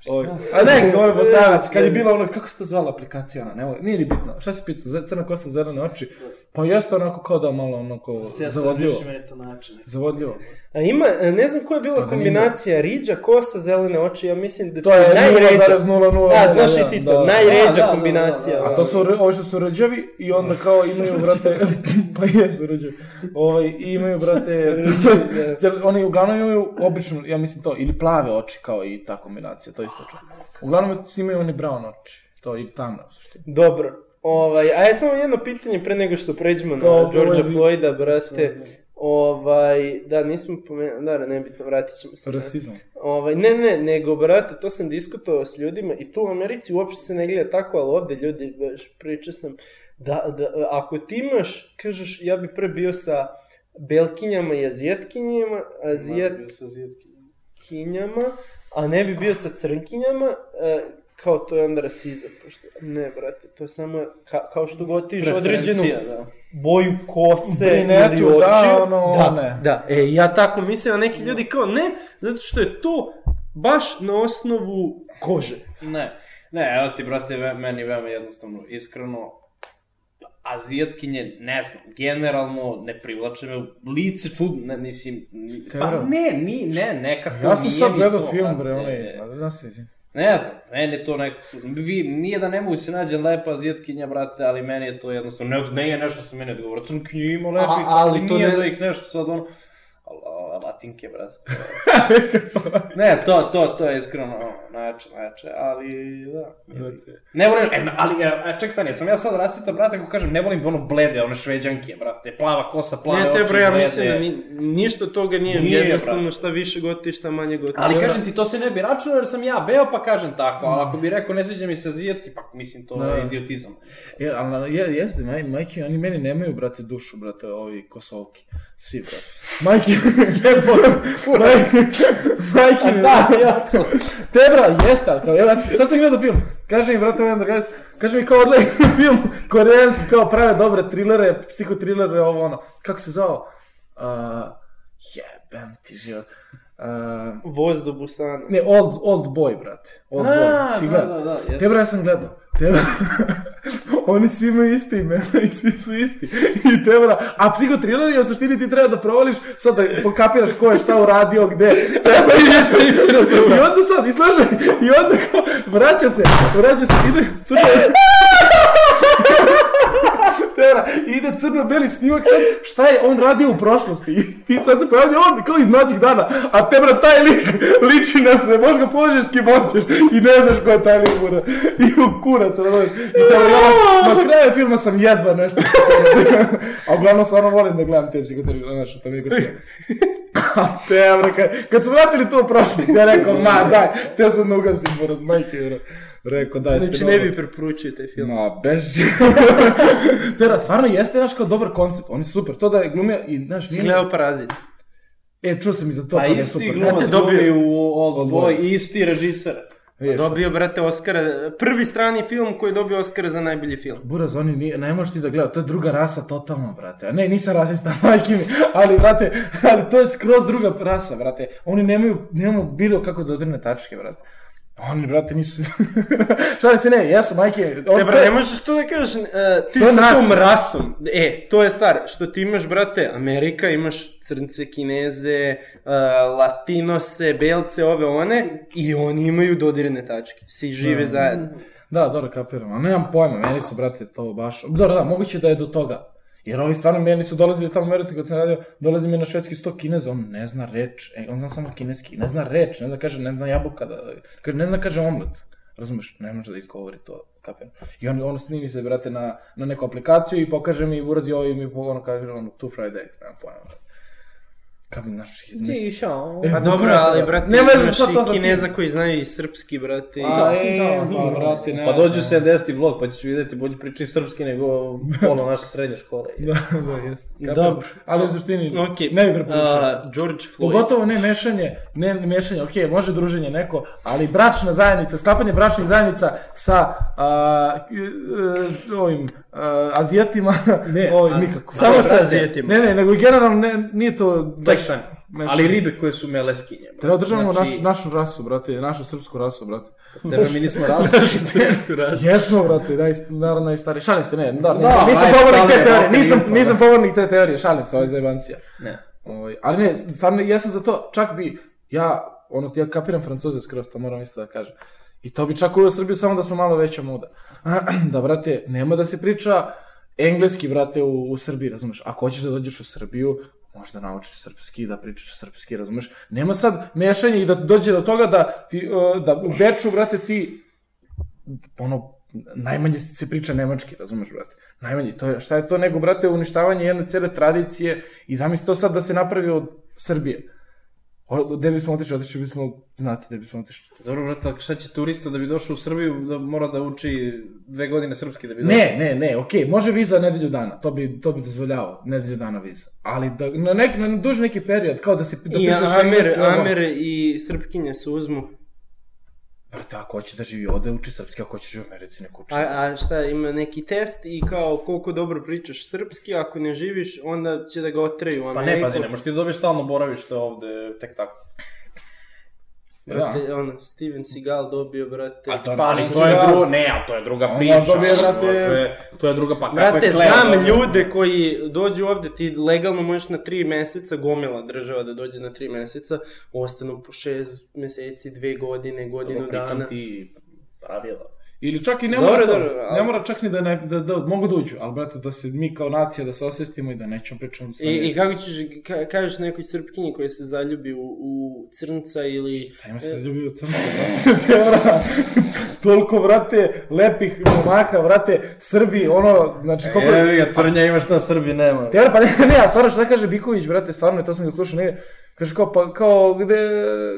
A: Oj. A ne, ovo je bosanac, kad je bila ono, kako se to zvala aplikacija, ona, ne, nije ni bitno, šta si pitao, crna kosa, zelene oči, pa jeste onako kao da malo onako, zavodljivo,
C: meni to način.
A: zavodljivo.
B: A ima, ne znam koja je bila
A: Pa
B: kombinacija riđa, kosa, zelene oči, ja mislim da
A: To je
B: najređa.
A: 0,00.
B: Da, znaš i ti to,
A: da.
B: najređa
C: Da, da, da,
B: kombinacija.
C: da, da.
A: A to su ovi što su rđavi i onda kao imaju, brate, <laughs> pa jesu rđavi, ovaj, i imaju, brate, <laughs> oni uglavnom imaju obično, ja mislim to, ili plave oči kao i ta kombinacija, to je isto čuo. Uglavnom imaju oni brown oči, to ili tamne u suštini.
B: Dobro. Ovaj, a je samo jedno pitanje pre nego što pređemo na
A: To
B: Georgea
A: ulazi-
B: Floyda, brate. Ovaj, da, nismo pomenuli, da, nebitno, vratit ćemo se. na-
A: Rasizam.
B: Ovaj, ne, ne, nego, brate, to sam diskutovao s ljudima i tu u Americi uopšte se ne gleda tako, ali ovde ljudi, pričao sam, da, da, ako ti imaš, kažeš, ja bi pre bio sa belkinjama i azijetkinjama, azijetkinjama, a ne bi bio sa crnkinjama, e, kao to je onda rasizam, pošto, ne, brate, to je samo, ka, kao što gotiš određenu
C: da.
B: boju kose
A: Brinetu,
B: ili oči.
A: da, ono,
B: da,
A: ne.
B: da, e, ja tako mislim, a neki ljudi kao ne, zato što je to baš na osnovu kože.
C: Ne, ne, evo ti, brate, meni veoma jednostavno, iskreno, azijatkinje, ne znam, generalno ne privlače me lice čudno, ne, mislim, ni- pa ne, ni, ne, nekako
A: Ja sam sad gledao film, bre, onaj, da se izvim.
C: Ne znam, meni je to neko čudno. Vi, nije da ne mogu se nađe lepa azijatkinja, brate, ali meni je to jednostavno, ne, ne je nešto što meni odgovara. Crnkinje ima lepih,
B: A-
C: ali,
B: ali to
C: nije
B: ne-
C: da ih nešto sad ono... Latinke, brate. <laughs> ne, to, to, to je iskreno ono, najjače, najjače, ali da. Ne volim, e, ali, e, ček stani, sam ja sad rasista, brate, ako kažem, ne volim ono blede, one šveđanke, brate, plava kosa, plave
B: Ne,
C: oči,
B: te bro, ja mislim da ni, ništa toga nije,
C: Nije,
B: jednostavno
C: brate.
B: šta više goti, šta manje goti.
C: Ali kažem ti, to se ne bi računao jer sam ja beo, pa kažem tako, ali ako bi rekao ne sviđa mi se azijetki, pa mislim to
A: Da.
C: je idiotizam.
A: Je, ali je, jeste, maj, majke, oni meni nemaju, brate, dušu, brate, ovi kosovki. Svi, brate. Majke, <laughs> jebote, majke, majke mi, <laughs>
C: Da,
A: ja sam. Te, bra, jeste, ali kao, ja sam- sad sam gledao film. Kaže mi, brate, ovaj drugaric, kaže mi kao odlej <laughs> film, koreanski, kao prave dobre trilere, psihotrilere, ovo ono. Kako se zvao? Uh, jebem ti život. Uh,
B: Voz do Busana.
A: ne, Old, old Boy, brate. Old Boy. Si
C: da,
A: gledao?
C: da, da, jes.
A: Te, bra, ja sam gledao. Te, bra, <laughs> oni svi imaju iste imena i svi su isti. I te, bra, a psihotrileri u suštini ti treba da provoliš, sad da pokapiraš ko je šta uradio, gde. Treba i isto isti <laughs> I onda sad, i slušaj, i onda kao, vraća se, vraća se, ide, crno, <laughs> <laughs> Tera, ide crno-beli snimak sad, šta je on radio u prošlosti <laughs> i sad se pojavlja on kao iz mlađih dana, a te bra taj lik <laughs> liči na sve, možeš ga požeš s kim hoćeš i ne znaš ko je taj lik bura. I u kurac, razumiješ, i tera, ja, na kraju filma sam jedva nešto, a uglavnom stvarno volim da gledam te psihoterapije, znaš, to mi je gotovo. A te, bra, kad, kad su vratili to u prošlost, ja rekao, ma daj, te sam ugasim, bro, majke, bro. Rekao, daj,
B: Znači
A: ste
B: ne bi preporučio taj film.
A: Ma, bez... <laughs> Tera, stvarno jeste, znaš, kao dobar koncept, on je super, to da je glumio i, znaš,
B: Si gledao Parazit.
A: E, čuo sam i za to,
C: Pa
A: da je
C: isti
A: super.
C: glumac
B: Brate, dobio-
C: glumi u Old
A: Old
C: Boy,
A: Boy.
C: isti režiser.
A: Vidiš,
B: Dobio, brate, Oscara, prvi strani film koji je dobio Oscara za najbolji film.
A: Buraz, oni nije, ne možeš ti da gleda, to je druga rasa totalno, brate. A ne, nisam rasista, <laughs> majke mi, ali, brate, ali to je skroz druga rasa, brate. Oni nemaju, nemaju bilo kako da odrne tačke, brate. Oni, brate, nisu... <laughs> Šalim se, ne, jesu, majke... On,
B: Te, bra, ne možeš to da kažeš, uh, ti
A: To
B: sa tom
A: nacija.
B: rasom, e, to je stvar, što ti imaš, brate, Amerika, imaš crnce, kineze, uh, latinose, belce, ove one, i oni imaju dodirne tačke, svi žive zajedno.
A: Da, dobro, kapiram, ali nemam pojma, meni su, brate, to baš... Dobro, da, moguće da je do toga. Jer ovi stvarno meni su dolazili tamo, verujte, kad sam radio, dolazi mi na švedski sto kineza, on ne zna reč, e, on zna samo kineski, ne zna reč, ne zna kaže, ne zna jabuka, da, kaže, ne zna kaže omlet. Razumeš, ne može da izgovori to, kapiram. I on, on snimi se, brate, na, na neku aplikaciju i pokaže mi, urazi ovo i mi ono kaže, ono, two fried eggs, nemam pojma. brate. Kapiram, znači,
C: Ti išao.
A: E,
B: Pa dobro, ali, brate,
A: Nema veze
B: imaš
A: šta to
B: i
A: za
B: kineza koji znaju i srpski, brate. i-
A: A, e, pa, brate, ne
C: Pa dođu
A: znam.
C: 70. vlog, pa ćeš vidjeti bolje pričaju srpski nego pola naše srednje škole. <laughs>
A: Da, da, jeste.
B: Dobro.
A: Ali u suštini,
B: Okej,
A: ne bi preporučio.
B: a, George Floyd.
A: Pogotovo ne mešanje, ne mešanje, ok, može druženje neko, ali bračna zajednica, sklapanje bračnih zajednica sa e, ovim a, Azijatima, ne, ovim, nikako.
B: Samo sa Azijatima.
A: Ne, ne, nego i generalno ne, nije to... baš
C: Stani.
A: mešanje.
C: Ali ribe koje su meleskinje. bro.
A: Treba održavamo
C: Znači,
A: naš, našu rasu, brate, našu srpsku rasu, brate.
C: Tebe mi nismo rasli. <laughs>
B: Svetsku rasu.
A: Jesmo, brate, naj, naravno najstariji. Šalim se, ne, da,
C: Da,
A: nisam, pobornik te teorije, nisam, nisam
C: da.
A: pobornik te teorije, šalim se, ovo je zajebancija.
C: ne.
A: Ovaj, ali ne, stvarno, ja sam za to, čak bi, ja, ono, ja kapiram francuze skroz, to moram isto da kažem. I to bi čak uveo Srbiju samo da smo malo veća muda. <clears throat> da, brate, nema da se priča engleski, brate, u, u Srbiji, razumeš? Ako hoćeš da dođeš u Srbiju, možda naučiš srpski, da pričaš srpski, razumeš? Nema sad mešanje i da dođe do toga da, ti, uh, da u Beču, brate, ti, ono, najmanje se priča nemački, razumeš, brate? Najmanje, to je, šta je to nego, brate, uništavanje jedne cele tradicije i zamisli to sad da se napravi od Srbije. O, gde bismo otišli? Otišli bismo, znate gde bismo otišli.
C: Dobro, brate, ali šta će turista da bi došao u Srbiju, da mora da uči dve godine srpski da bi došao?
A: Ne, ne, ne, okej, može viza nedelju dana, to bi, to bi dozvoljavao, nedelju dana viza. Ali da, na, nek, na duži neki period, kao da se da
B: I Amer. Amer i Srpkinje se uzmu.
A: Brate, ako hoće da živi ovde, uči srpski, ako hoće da živi u Americi, neko uči.
B: A, a šta, ima neki test i kao koliko dobro pričaš srpski, ako ne živiš, onda će da ga otraju u
C: Pa
B: Ameriku.
C: ne, pazi, ne možeš ti da dobiješ stalno boravište ovde, tek tako.
B: Brate, ono, Steven Seagal dobio, brate.
A: A to-
C: Pa, ali to je drugo, ne, ali to je druga
A: On
C: priča.
A: dobije, brate-
C: Može, to je druga, pa kako
B: Brate,
C: je Kleo
B: znam
C: dobio?
B: ljude koji dođu ovde, ti legalno možeš na tri meseca, gomila država da dođe na tri meseca, ostanu po šest meseci, dve godine, godinu
C: Dobro, pričam
B: dana.
C: ti pravila.
A: Ili čak i ne mora to,
B: dobro, ali-
A: ne mora čak ni da, ne, da, da mogu da uđu, ali brate, da se mi kao nacija da se osvestimo i da nećemo pričati
B: I, I kako ćeš, ka, kažeš nekoj srpkinji koja se zaljubi u, u crnca ili...
A: Šta ima se ljubi u crncu, <laughs> brate, toliko, brate, lepih momaka, brate, Srbi, ono, znači, koliko...
C: Evo ga, crnja ima šta Srbi nema.
A: Teora, pa ne, <laughs> ne, a stvarno šta kaže Biković, brate, stvarno, to sam ga slušao negdje, kaže kao, pa, kao, gde,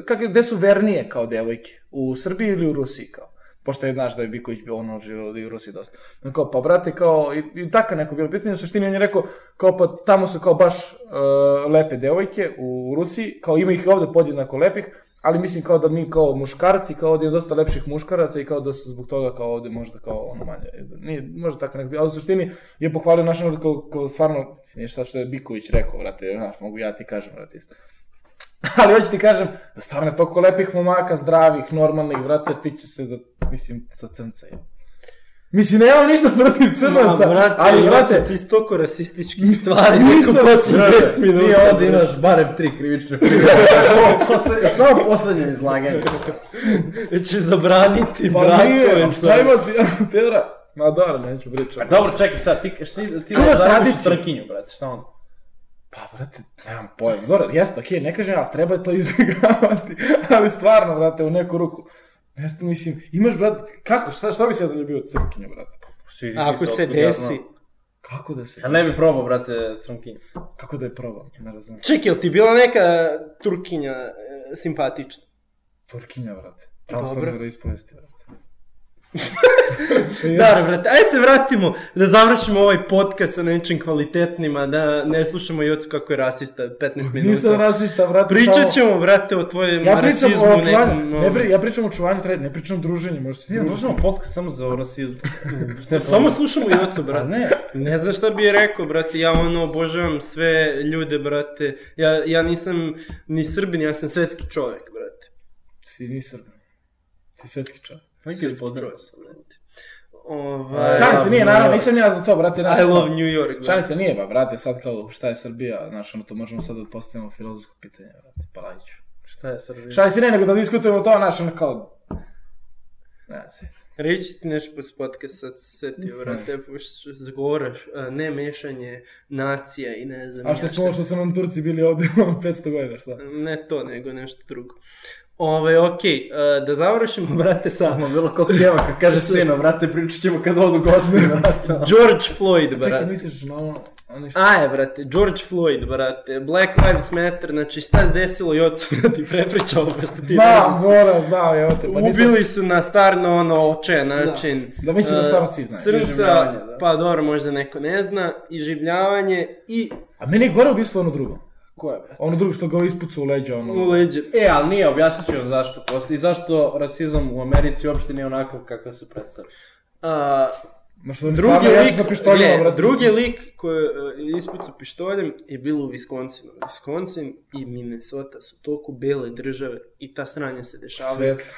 A: kak, gde su vernije kao devojke, u Srbiji ili u Rusiji, kao? Pošto je, znaš, da je Biković bio ono živio i u Rusiji dosta. No, kao, pa, brate, kao, i, i tako neko bilo pitanje, u suštini on je rekao, kao, pa, tamo su kao baš uh, lepe devojke u Rusiji, kao, ima ih ovde podjednako lepih, ali mislim kao da mi kao muškarci, kao ovdje je dosta lepših muškaraca i kao da su zbog toga kao ovdje možda kao ono manje. Nije, možda tako nekako, ali u suštini je pohvalio naš narod kao, kao stvarno, mislim, šta što je Biković rekao, brate, znaš, mogu ja ti kažem, brate, isto. <laughs> Ali hoću ti kažem da stvarno je toliko lepih momaka, zdravih, normalnih, brate, ti će se za, mislim, za crnca, je. Mislim, nemam ništa protiv crnaca,
B: Ma, brate,
A: ali, brate,
B: ti si toliko rasističkih stvari,
A: Nisam,
B: neko poslije
A: brate,
B: 10 minuta.
C: Ti ovdje imaš barem tri krivične <laughs> prijeve. Samo poslednje izlaganje. <laughs>
B: Će zabraniti
A: pa
B: brakove
A: nije,
B: sa...
A: šta ima ti, Teora? Ma dobro, neću pričati.
C: Dobro, čekaj sad, ti, šti, ti da zaradiš trkinju, brate, šta onda?
A: Pa, brate, nemam pojma. Dobro, jeste, okej, ne kažem, ali treba to <laughs> izbjegavati. ali stvarno, brate, u neku ruku. Jeste, mislim, imaš, brate, kako, šta, šta bi se ja zaljubio od crnkinje, brate?
C: Ti
B: Ako se
C: ja
B: desi...
C: znam.
A: Kako da se...
C: Ja ne bi probao, brate, crnkinju.
A: Kako da je probam, ne razumijem.
B: Čekaj, jel ti bila neka Turkinja e, simpatična?
A: Turkinja, brate.
B: Dobro.
A: Pravoslavna veroispovesti, brate. <laughs>
B: Da, brate, aj se vratimo da završimo ovaj podcast sa nečim kvalitetnim, a da ne slušamo Jocu kako je rasista 15 minuta.
A: Nisam rasista, brate.
B: Pričat
A: samo-
B: ćemo, brate, o tvojem
A: Ja
B: rasizmu.
A: o
B: nekom,
A: ne, pri, ja pričam o očuvanju trade, ne pričam o druženju, možda se
C: Ne,
A: družiš.
C: možemo podcast samo za rasizam. <laughs>
B: Pa Samo slušamo Jocu,
C: A
B: brate.
C: ne,
B: Ne znam šta bi je rekao, brate, ja ono obožavam sve ljude, brate. Ja, ja nisam ni srbin, ja sam svetski čovek, brate.
A: Si ni srbin. Si svetski čovjek.
C: Neki
B: brate. Ovaj,
A: Šalim se, nije, naravno, nisam ja za to, brate. znaš,
B: I love New York.
A: Šalim se, nije, ba, brate, sad kao šta je Srbija, znaš, ono to možemo sad da postavimo filozofsko pitanje, brate, Palajiću.
C: šta je Srbija?
A: Šalim se, ne, nego da diskutujemo to, znaš, ono kao... Ne, se.
B: Reći ti nešto posle podcast sad se setio, brate, pošto zagovaraš, a, ne mešanje nacija i ne znam.
A: A što smo, što su nam Turci bili ovdje, ono, 500 godina, šta?
B: Ne to, nego nešto drugo. Ove, okej, a, da završimo, <laughs> brate, sa
C: Samo bilo ko <laughs> keva kad kaže sino, brate, pričat ćemo kad odu gosti, <laughs> brate.
B: George Floyd,
A: Čekaj,
B: brate.
A: misliš na ono, što...
B: Aje, brate, George Floyd, brate, Black Lives Matter, znači šta se desilo i ocu da ti prepričao, pošto ti ne
A: Znam. Zora, znam, evo te, pa nisam...
B: Ubili su na starno ono očajan način.
A: Da, mislim da
B: e,
A: stvarno svi znaju.
C: Iživljavanje, da.
B: pa dobro, možda neko ne zna, i življavanje i
A: A meni je gore ubistvo ono drugo.
C: Ko je, brate?
A: Ono drugo što ga ispuca u leđa,
B: u
A: ono...
B: leđe.
C: E, ali nije, objasnit ću vam zašto posle i zašto rasizam u Americi uopšte nije onakav kakav se predstavlja.
B: A,
A: Ma što mi
B: drugi
A: stvarno, ja sam
B: lik,
A: sa pištoljima,
B: ne, drugi lik koji je ispucao pištoljem je bilo u Wisconsinu. Wisconsin i Minnesota su toliko bele države i ta sranja se dešavaju.
A: Svet.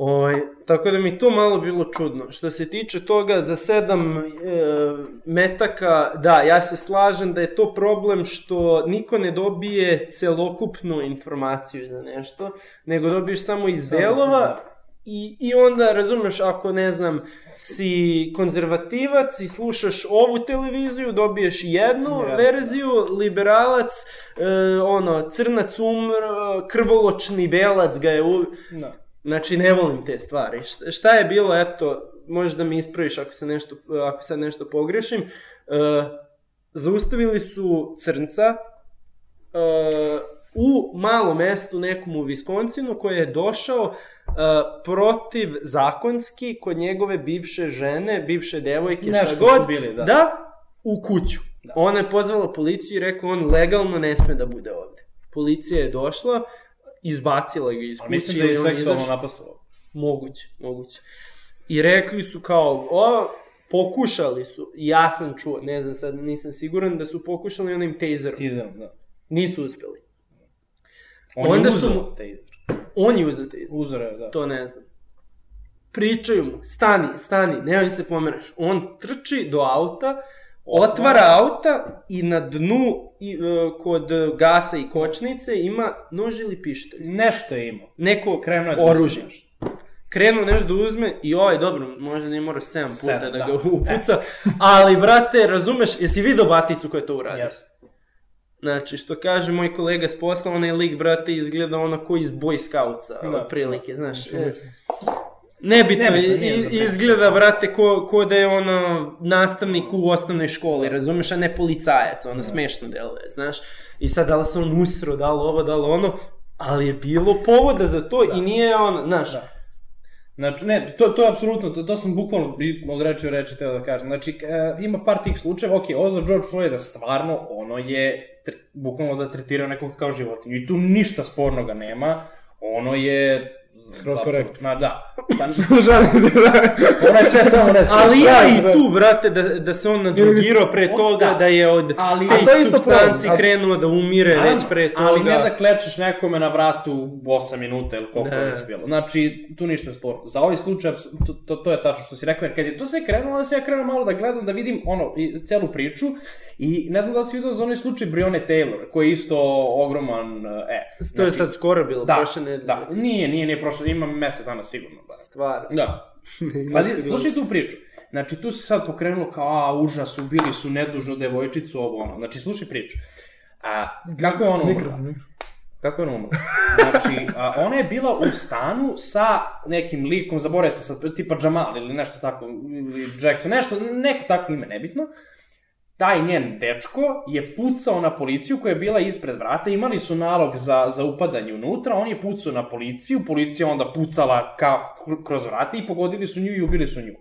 B: Ovaj, tako da mi to malo bilo čudno. Što se tiče toga za sedam e, metaka, da, ja se slažem da je to problem što niko ne dobije celokupnu informaciju za nešto, nego dobiješ samo iz delova i, i onda, razumeš, ako ne znam, si konzervativac i slušaš ovu televiziju, dobiješ jednu
C: Ja.
B: verziju, liberalac, e, ono, crnac umr, krvoločni belac ga je u...
C: Da.
B: Znači, ne volim te stvari. Šta, šta je bilo, eto, možeš da mi ispraviš ako, se nešto, ako sad nešto pogrešim. Uh, zaustavili su crnca uh, u malom mestu nekom u Viskonsinu koji je došao uh, protiv zakonski kod njegove bivše žene, bivše devojke, šta
C: Nešto
B: god,
C: su bili, da.
B: da u kuću.
C: Da.
B: Ona je pozvala policiju i rekla on legalno ne sme da bude ovde. Policija je došla, izbacila ga iz kuće.
C: Mislim da je seksualno napastovao.
B: Moguće, moguće. I rekli su kao, o, pokušali su, ja sam čuo, ne znam sad, nisam siguran, da su pokušali onim taserom.
C: Tizerom, da.
B: Nisu uspeli.
C: On
B: Onda
C: je
B: su
C: uzeo
B: mu-
C: taser.
B: On je uzeo taser.
C: Uzeo je, da.
B: To ne znam. Pričaju mu, stani, stani, nemoj se pomeraš. On trči do auta, otvara auta i na dnu i, e, kod gasa i kočnice ima nož ili pištolj.
C: Nešto je imao.
B: Neko
C: Krenuo je da
B: oružje.
C: nešto.
B: krenuo nešto da uzme i ovaj, dobro, možda ne mora 7 puta
C: Sedam,
B: da,
C: da.
B: ga upuca, ali, brate, razumeš, jesi vidio baticu koja je to uradio?
C: Yes.
B: Znači, što kaže moj kolega s posla, onaj lik, brate, izgleda ono ko iz Boy Scoutsa,
C: Da.
B: otprilike, znaš.
A: Što
B: E,
A: mislim?
B: Nebitno,
C: Nebitno, nije
B: izgleda, brate, ko, ko da je ono nastavnik u osnovnoj školi, razumeš, a ne policajac, ono smešno deluje, znaš. I sad, da li se on usro, da li ovo, da li ono, ali je bilo povoda za to i nije ono, znaš,
C: Da. Znači, ne, to, to je apsolutno, to, to sam bukvalno od reči u reči teo da kažem. Znači, e, ima par tih slučajeva, ok, ovo za George Floyda stvarno, ono je tre, bukvalno da tretirao nekog kao životinju. I tu ništa spornoga nema, ono je...
A: Skroz korektno.
C: Ma da. Pa, <laughs>
A: Žalim se, da.
C: ono je sve samo ne
B: Ali ja i tu, brate, da, da se on nadrogirao pre toga,
C: da.
B: da je od
C: Ali-
B: tih
C: A
A: to je isto
B: substanci
A: problem. A-
B: krenuo da umire
C: Naravno,
B: već pre toga.
C: Ali ne da klečeš nekome na vratu 8 minuta ili koliko
B: Da.
C: je bilo. Znači, tu ništa sporno. Za ovaj slučaj, to, to, to je tačno što si rekao, jer kad je to sve krenulo, onda sam ja krenuo malo da gledam, da vidim ono, i, celu priču i ne znam da li si vidio za onaj slučaj Brione Taylor, koji je isto ogroman, e.
B: To je sad skoro bilo,
C: da,
B: prošle nedelje.
C: da, nije, nije, nije prošlo, ima mesec dana sigurno. Bar.
B: Stvar.
C: Da. <laughs> Pazi, slušaj tu priču. Znači, tu se sad pokrenulo kao, a, užas, ubili su nedužnu devojčicu, ovo ono. Znači, slušaj priču. A, kako je ona umrla?
A: Mikrofon, mikrofon.
C: Kako je ona umrla? Znači, a, ona je bila u stanu sa nekim likom, zaboravio se sad, tipa Jamal ili nešto tako, ili Jackson, nešto, neko tako ime, nebitno. Taj njen dečko je pucao na policiju koja je bila ispred vrata, imali su nalog za, za upadanje unutra, on je pucao na policiju, policija onda pucala ka, kroz vrata i pogodili su nju i ubili su nju.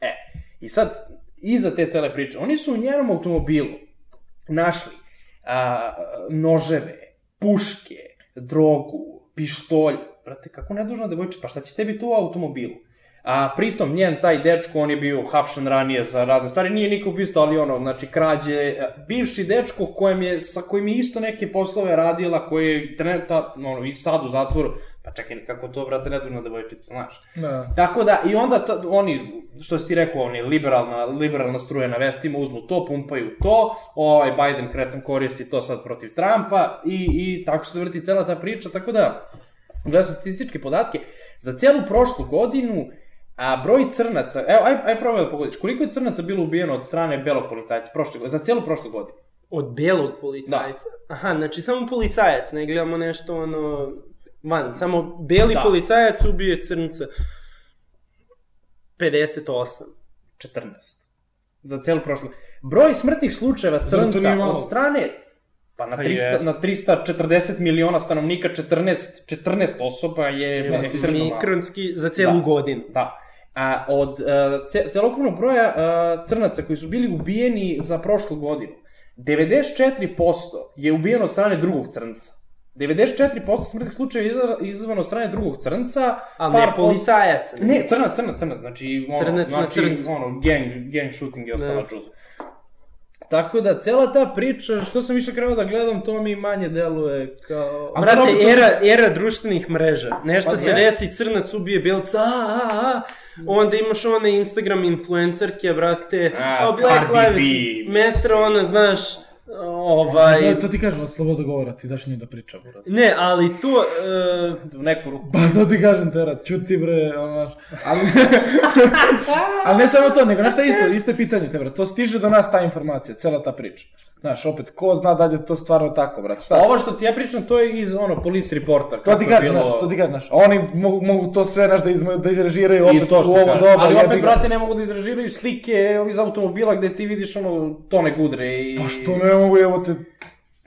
C: E, i sad, iza te cele priče, oni su u njenom automobilu našli a, noževe, puške, drogu, pištolj. Brate, kako nedužna devojče, pa šta će tebi tu u automobilu? A pritom njen taj dečko, on je bio hapšen ranije za razne stvari, nije niko ubistvo, ali ono, znači krađe, a, bivši dečko kojem je, sa kojim je isto neke poslove radila, koji je trenutno, ono, i sad u zatvoru, pa čekaj, kako to, brate, nedužna devojčica, znaš.
A: Da.
C: Tako da, i onda ta, oni, što si ti rekao, oni liberalna, liberalna struja na vestima, uzmu to, pumpaju to, ovaj Biden kretan koristi to sad protiv Trumpa i, i tako se vrti cela ta priča, tako da, gledam sam statističke podatke, za celu prošlu godinu, a broj crnaca, evo, aj, aj probaj da pogodiš, koliko je crnaca bilo ubijeno od strane belog policajca prošle za celu prošlu godinu?
B: Od belog policajca? Aha, znači samo policajac, ne gledamo nešto ono van, samo beli
C: Da.
B: policajac ubije crnca. 58.
C: 14. Za celu prošlu. Broj smrtnih slučajeva
A: nije
C: crnca
A: malo.
C: od strane pa na,
B: Pa
C: 300,
B: jest.
C: na 340 miliona stanovnika 14, 14 osoba je
B: Evo,
C: ekstremno malo.
B: za celu
C: Da.
B: godinu.
C: Da. A od uh, ce, celokupnog broja uh, crnaca koji su bili ubijeni za prošlu godinu, 94% je ubijeno od strane drugog crnca. 94% smrtnih slučajeva je izazva- izazvano od strane drugog crnca,
B: Ali
C: par
B: ne policajaca.
C: Ne, crnac, crnac, crnac, znači, ono,
B: Crnac na
C: znači,
B: crncu.
C: ono, gang, gang shooting i ostala
B: Da.
C: čuda. Tako da, cela ta priča, što sam više krenuo da gledam, to mi manje deluje kao...
A: A
B: Brate, era, era društvenih mreža. Nešto
C: Pa
B: se desi, crnac ubije belca, a, a, a. Onda imaš one Instagram influencerke, brate,
C: A,
B: a, Black
C: Cardi
B: Lives. Matter, ona, znaš, ovaj...
A: Da, to ti kažem, sloboda govora, ti daš njoj da priča, brate.
B: Ne, ali to... e,
C: U neku ruku.
A: Pa to ti kažem, Tera, čuti bre, ono. Ali, <laughs> ali ne samo to, nego, znaš šta isto, isto je pitanje, te, brate, to stiže do nas ta informacija, cela ta priča. Znaš, opet, ko zna da li je to stvarno tako, brate, šta?
C: Ovo što ti ja pričam, to je iz, ono, police reporta.
A: To ti kažem,
C: bilo-
A: znaš, to ti kažem, znaš. Oni mogu, mogu to sve, znaš, da, izme, da izrežiraju opet
C: I to što
A: u ovo doba.
C: Ali opet, brate, ne mogu da izražiraju slike iz automobila gde ti vidiš, ono, tone gudre i...
A: Pa što ne mogu, evo te...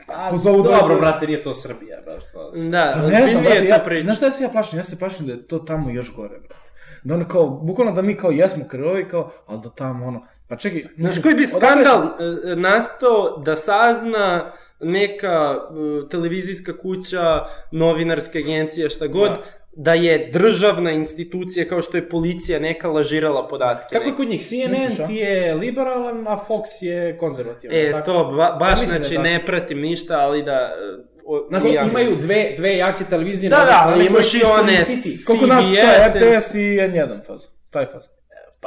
C: Pa,
A: pozovu
C: dobro, brate, nije to Srbija, baš. to se-
B: Da,
A: Pa ne znam, brate,
B: je
A: ja,
B: priča.
A: znaš šta ja se ja plašim? Ja se plašim da je to tamo još gore, brate. Da ono kao, bukvalno da mi kao jesmo krvovi, kao, ali da tamo ono, pa čekaj,
B: Znaš koji bi
A: odakle-
B: skandal e, nastao da sazna neka e, televizijska kuća, novinarska agencija, šta god, da.
C: Da.
B: je državna institucija kao što je policija neka lažirala podatke.
C: Kako je kod njih? CNN ti je liberalan, a Fox je konzervativan.
B: E,
C: tako?
B: to ba, baš
A: mislim da
B: znači
A: je
B: ne pratim ništa, ali da... e, o-
C: Znači,
B: ja-
C: imaju dve, dve jake televizije.
B: Da, da, ali imaš i one
C: iskoristiti.
A: Koliko nas
B: CBS,
A: šta, RTS i N1 faz, taj faz.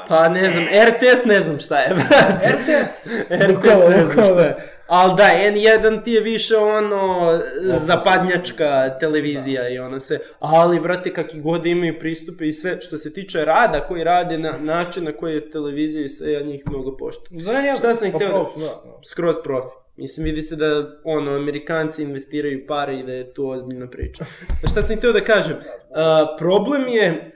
B: Pa ne znam, RTS ne znam šta je.
C: RTS? <laughs>
B: RTS ne znam šta
A: da.
B: je. Ali da, N1 ti je više ono zapadnjačka televizija i ono se, ali brate kakvi god imaju pristupe i sve što se tiče rada koji rade na način na koji je televizija i sve, ja njih mnogo poštujem.
C: Za ja,
B: Šta sam ih
C: pa
B: hteo da-
C: da, da.
B: skroz profi. Mislim, vidi se da, ono, Amerikanci investiraju pare i da je to ozbiljna priča. <laughs> Šta sam htio da kažem? A, problem je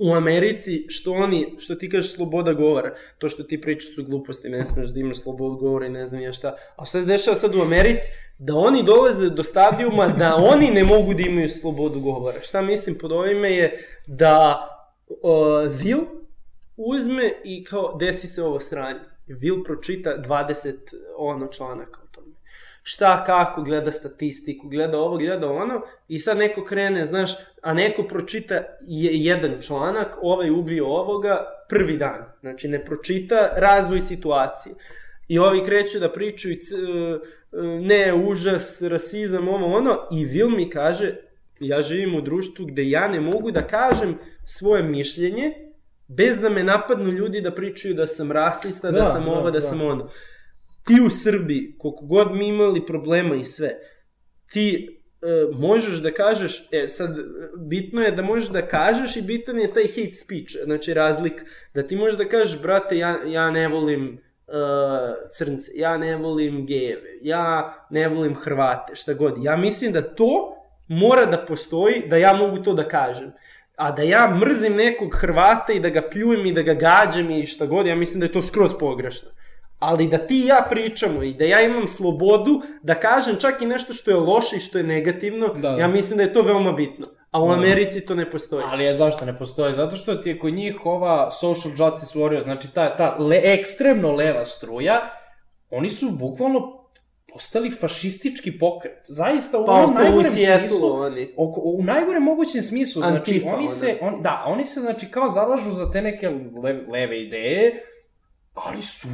B: u Americi što oni, što ti kažeš sloboda govora, to što ti pričaš su gluposti, ne smeš da imaš slobodu govora i ne znam ja šta. A šta se dešava sad u Americi? Da oni dolaze do stadijuma da oni ne mogu da imaju slobodu govora. Šta mislim pod ovime je da uh, Will uzme i kao desi se ovo sranje. Will pročita 20 ono članaka. Šta, kako, gleda statistiku, gleda ovo, gleda ono i sad neko krene, znaš, a neko pročita je, jedan članak, ovaj ubio ovoga prvi dan. Znači, ne pročita razvoj situacije. I ovi kreću da pričaju e, ne, užas, rasizam, ovo ono, i Will mi kaže, ja živim u društvu gde ja ne mogu da kažem svoje mišljenje, bez da me napadnu ljudi da pričaju da sam rasista, da,
C: Da,
B: sam
C: da,
B: ovo, da,
C: da.
B: sam ono. Ti u Srbiji, koliko god mi imali problema i sve, ti e, možeš da kažeš, e sad, e, bitno je da možeš da kažeš i bitan je taj hate speech, znači razlik, da ti možeš da kažeš, brate, ja, ja ne volim uh, crnce, ja ne volim gejeve, ja ne volim Hrvate, šta god. Ja mislim da to mora da postoji, da ja mogu to da kažem. A da ja mrzim nekog Hrvata i da ga pljujem i da ga gađam i šta god, ja mislim da je to skroz pogrešno. Ali da ti i ja pričamo i da ja imam slobodu da kažem čak i nešto što je loše i što je negativno,
A: Da, da.
B: ja mislim da je to veoma bitno. A u
A: Da.
B: Americi to ne postoji.
C: Ali je zašto ne postoji? Zato što ti je kod njih ova social justice warrior, znači ta, ta le, ekstremno leva struja, oni su bukvalno postali fašistički pokret. Zaista u
B: pa
C: onom najgorem
B: Sjetlu
C: smislu.
B: oni.
C: Oko, u najgorem mogućem smislu, znači
B: Antifa,
C: oni se, on, da, oni se znači kao zalažu za te neke leve, leve ideje, ali su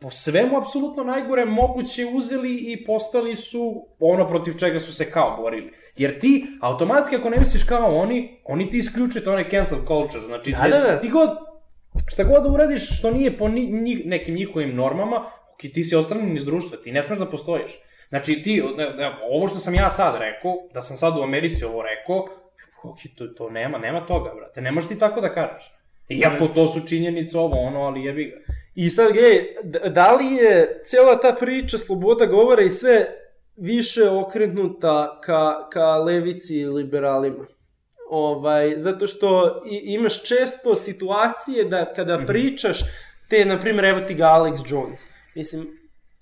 C: po svemu apsolutno najgore moguće uzeli i postali su ono protiv čega su se kao borili. Jer ti, automatski ako ne misliš kao oni, oni ti isključuju to onaj cancel culture, znači
B: Da, da, da.
C: ti god, šta god da uradiš što nije po ni, njih, nekim njihovim normama, ok, ti si odstranjen iz društva, ti ne smeš da postojiš. Znači ti, ovo što sam ja sad rekao, da sam sad u Americi ovo rekao, ok, to, to nema, nema toga, brate, ne možeš ti tako da kažeš. Iako to su činjenice ovo, ono, ali jebi ga.
B: I sad, d- da li je cijela ta priča sloboda govora i sve više okrenuta ka, ka levici i liberalima? Ovaj, zato što imaš često situacije da kada
C: Mhm.
B: pričaš te, na primjer, evo ti ga Alex Jones, mislim,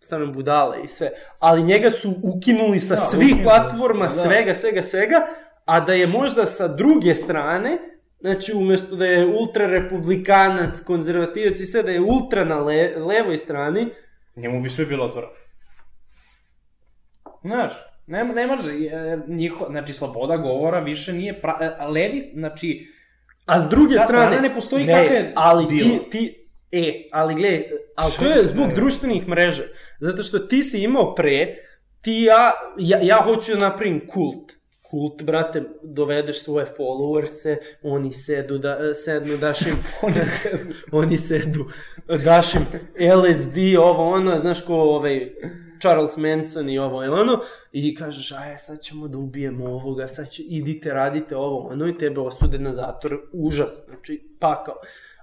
B: stvarno budale i sve, ali njega su ukinuli sa
C: Da,
B: svih
C: ukinuli
B: platforma,
C: da.
B: svega, svega, svega, a da je možda sa druge strane, znači umesto da je ultra republikanac, konzervativac i sve, da je ultra na le, levoj strani,
C: Njemu bi sve bilo otvoreno. Znaš, nema, ne može, njiho, znači, sloboda govora više nije pra, e, levi, znači,
B: a s druge
C: Ta
B: strane...
C: strana ne postoji
B: ne,
C: kakva je
B: ali
C: bila.
B: ti, ti, e, ali gle, ali to je zbog
C: ne.
B: društvenih mreža, zato što ti si imao pre, ti ja, ja, ja hoću da napravim kult, kult, brate, dovedeš svoje followerse, oni sedu, da, sednu, daš im, <laughs>
C: oni sedu. <laughs>
B: oni sedu, daš im LSD, ovo ono, znaš ko ovaj Charles Manson i ovo i ono, i kažeš, aj, sad ćemo da ubijemo ovoga, sad će, idite, radite ovo, ono, i tebe osude na zatvor, užas, znači, pakao.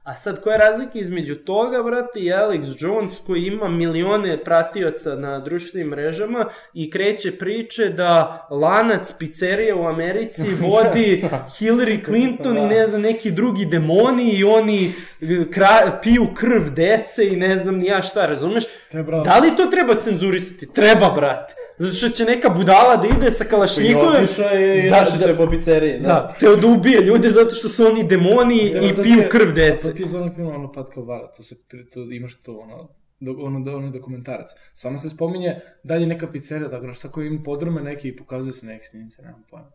B: A sad, koja je razlika između toga, brate, i Alex Jones, koji ima milione pratioca na društvenim mrežama i kreće priče da lanac pizzerije u Americi <laughs> vodi Hillary Clinton i ne znam, neki drugi demoni i oni e, kra, piju krv dece i ne znam ni ja šta, razumeš?
A: Treba-
B: Da li to treba cenzurisati? Treba, brate. Zato što će neka budala da ide sa kalašnjikovem.
C: otišao je i
B: Da, da.
C: te po pizzeriji, da.
B: Da, teo da ubije ljude zato što su oni demoni
A: Evo
B: i
A: da
B: piju
A: te-
B: krv
A: a
B: dece.
A: To ti je za onaj film, ono Pat Kalvara, to se, to imaš to, ono, do, ono, do, ono dokumentarac. Samo se spominje da je neka pizzerija, da šta koji ima podrume neki i pokazuje se neki snimci, nemam pojma.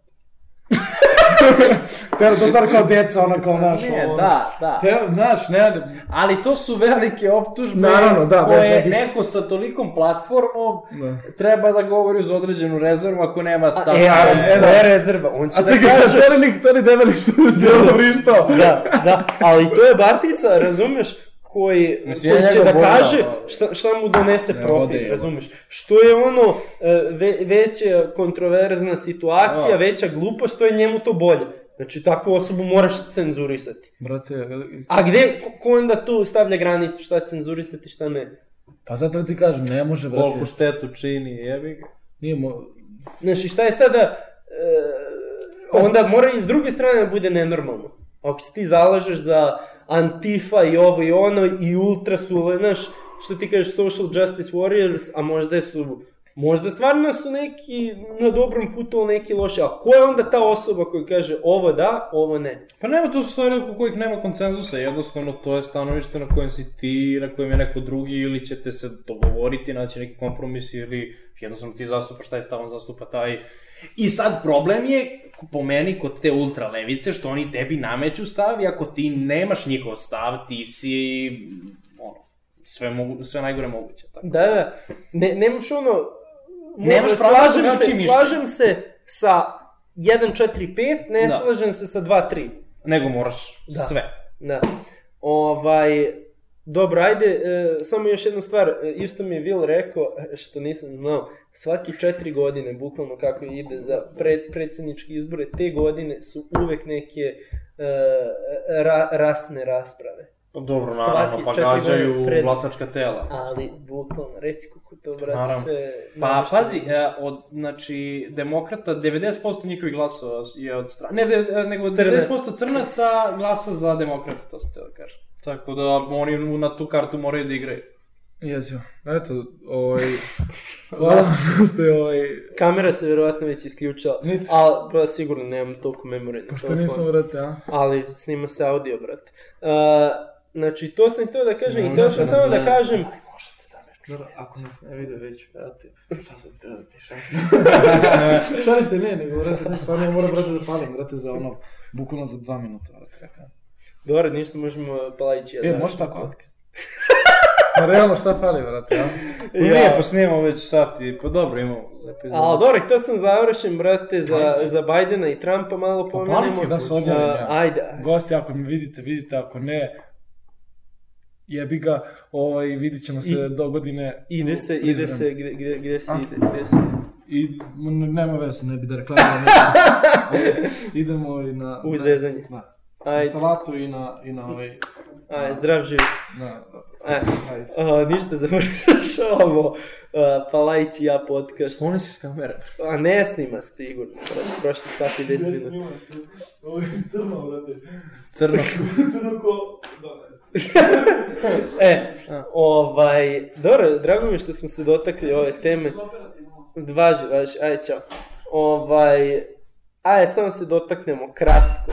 A: <laughs> Te, to stvar kao deca, ono kao naš,
C: Ne,
A: ono,
C: da, da.
A: Te, znaš, ne,
C: Ali to su velike optužbe
A: Naravno, da, bez
C: koje
A: nekih-
C: neko sa tolikom platformom
A: da.
C: treba da govori uz određenu rezervu ako nema ta...
B: E, a,
A: e, da.
B: da je rezerva. On će
A: A
B: da
A: čekaj,
B: kaže...
A: je lik, to je debeli što se dobro vrištao.
B: Da, da, ali to je batica, razumeš? Koji,
C: Mislim,
B: koji
C: ja
B: će da kaže šta, šta mu donese
A: Ne,
B: profit,
A: vode
B: razumeš? Što je ono e, ve, veća kontroverzna situacija,
C: Da.
B: veća glupost, to je njemu to bolje. Znači, takvu osobu moraš cenzurisati.
A: Brate,
B: A gde, ko, ko onda tu stavlja granicu, šta cenzurisati, šta ne?
A: pa zato ti kažem, ne može, brate.
C: Koliko štetu čini, jebi ga.
A: Nije mo...
B: Znači, šta je sada... E, onda mora i s druge strane da bude nenormalno. Ako se ti zalažeš za Antifa i ovo i ono i ultra su, znaš, što ti kažeš social justice warriors, a možda su Možda stvarno su neki na dobrom putu, ali neki loši. A ko je onda ta osoba koja kaže ovo da, ovo ne?
C: Pa nema, to su stvari oko kojih nema konsenzusa, jednostavno to je stanovište na kojem si ti, na kojem je neko drugi, ili ćete se dogovoriti, naći neki kompromis, ili jednostavno ti zastupaš taj stav, on zastupa taj. I sad problem je, po meni, kod te ultralevice, što oni tebi nameću stav i ako ti nemaš njihov stav, ti si, ono, sve, mogu, sve najgore moguće. Tako.
B: Da, da. Ne, nemaš ono...
C: Nemaš pravo
B: slažem
C: da
B: se, slažem se sa 1, 4, 5, ne
C: Da.
B: slažem se sa 2, 3.
C: Nego moraš
B: Da.
C: sve.
B: Da. Ovaj, dobro, ajde, e, samo još jednu stvar, e, isto mi je Will rekao, e, što nisam znao, svaki četiri godine, bukvalno kako ide za pred, predsjedničke izbore, te godine su uvek neke e, ra, rasne rasprave.
C: Pa dobro,
B: Svaki
C: naravno, pa
B: četiri
C: gađaju
B: pred-
C: glasačka tela.
B: Ali, bukvalno, reci kako to, brate,
C: Naravno.
B: sve...
C: Pa pazi, e, od, znači, demokrata, 90% njihovih glasova je od strane, ne, de- nego
B: Crnac.
C: 90% crnaca glasa za demokrata, to sam teo da kažem. Tako da oni na tu kartu moraju da igraju.
A: Jezio. Eto, ovaj... <laughs> Hvala što ste, ovaj...
B: Kamera se verovatno već isključila,
A: Niti.
B: ali pa sigurno nemam toliko memorije na
A: Pošto
B: telefonu.
A: nisam, brate, a?
B: ali snima se audio, brate. Uh, znači, to sam htio da kažem i
C: Možeš
B: htio
C: da
B: sam
C: nas
B: samo da kažem...
A: Dobro, ako nas ne vide već, brate, šta sam teo da ti šalim? <laughs> Šalim se, ne, nego, brate, ne, stvarno moram, brate, da palim, brate, za ono, bukvalno za dva minuta, brate, rekao.
B: Dobro, ništa, možemo Palajić i ja
A: E, može tako? Pa <laughs> realno šta fali, brate, a?
C: Pa nije, pa snimamo već sat i, pa dobro, imamo za epizodu.
B: Ali dobro, htio sam završen, brate, za, za Bajdena i Trumpa malo
A: Pa
B: pomenemo.
A: je da se
B: Uh,
A: ja.
B: Ajde,
A: Gosti, ako me vidite, vidite, ako ne, jebi ga, ovaj, vidit ćemo se
B: I-
A: do godine.
B: ide se,
A: u
B: ide se, gde, gde, gde se ide, gde se ide.
A: I nema veze, ne bi da reklamiram. nešto. <laughs> Idemo i na...
B: U zezanje.
A: Da. Na
B: Ajde,
A: salatu i na, i na ovaj...
B: ajde, zdrav živ.
A: Na,
B: E, a, ništa, <laughs> završavamo uh, Palajić i ja podcast.
C: Skloni se s kamere.
B: A ne snima sigurno, prošli sat i 10 minuta.
A: Ovo je crno, brate.
C: Crno. <laughs>
A: Crno ko... <laughs>
B: E, ovaj, dobro, drago mi što smo se dotakli ove teme. Važi, važi, ajde, čao. Ovaj, ajde, samo se dotaknemo kratko.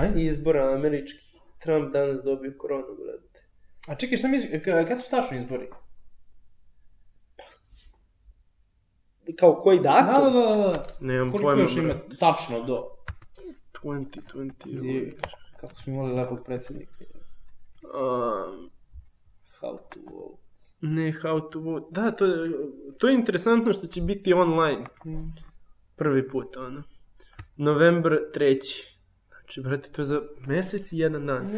C: Ajde.
B: Izbora američkih. Trump danas dobio koronu, brate.
C: A čekaj, šta misliš, ka- kad su tačno izbori?
B: Kao koji
C: Da,
B: datum?
C: da, da, da, da.
B: Nemam
C: Koliko
B: pojma,
C: još ima
B: brate.
C: tačno do?
B: 20, 20.
C: Je, Kako smo imali lepog predsjednika.
B: Um,
C: How to vote.
B: ne, how to vote. Da, to je, to je interesantno što će biti online. Prvi put, ono. Novembar 3. Znači, brate, to je za mesec i jedan dan.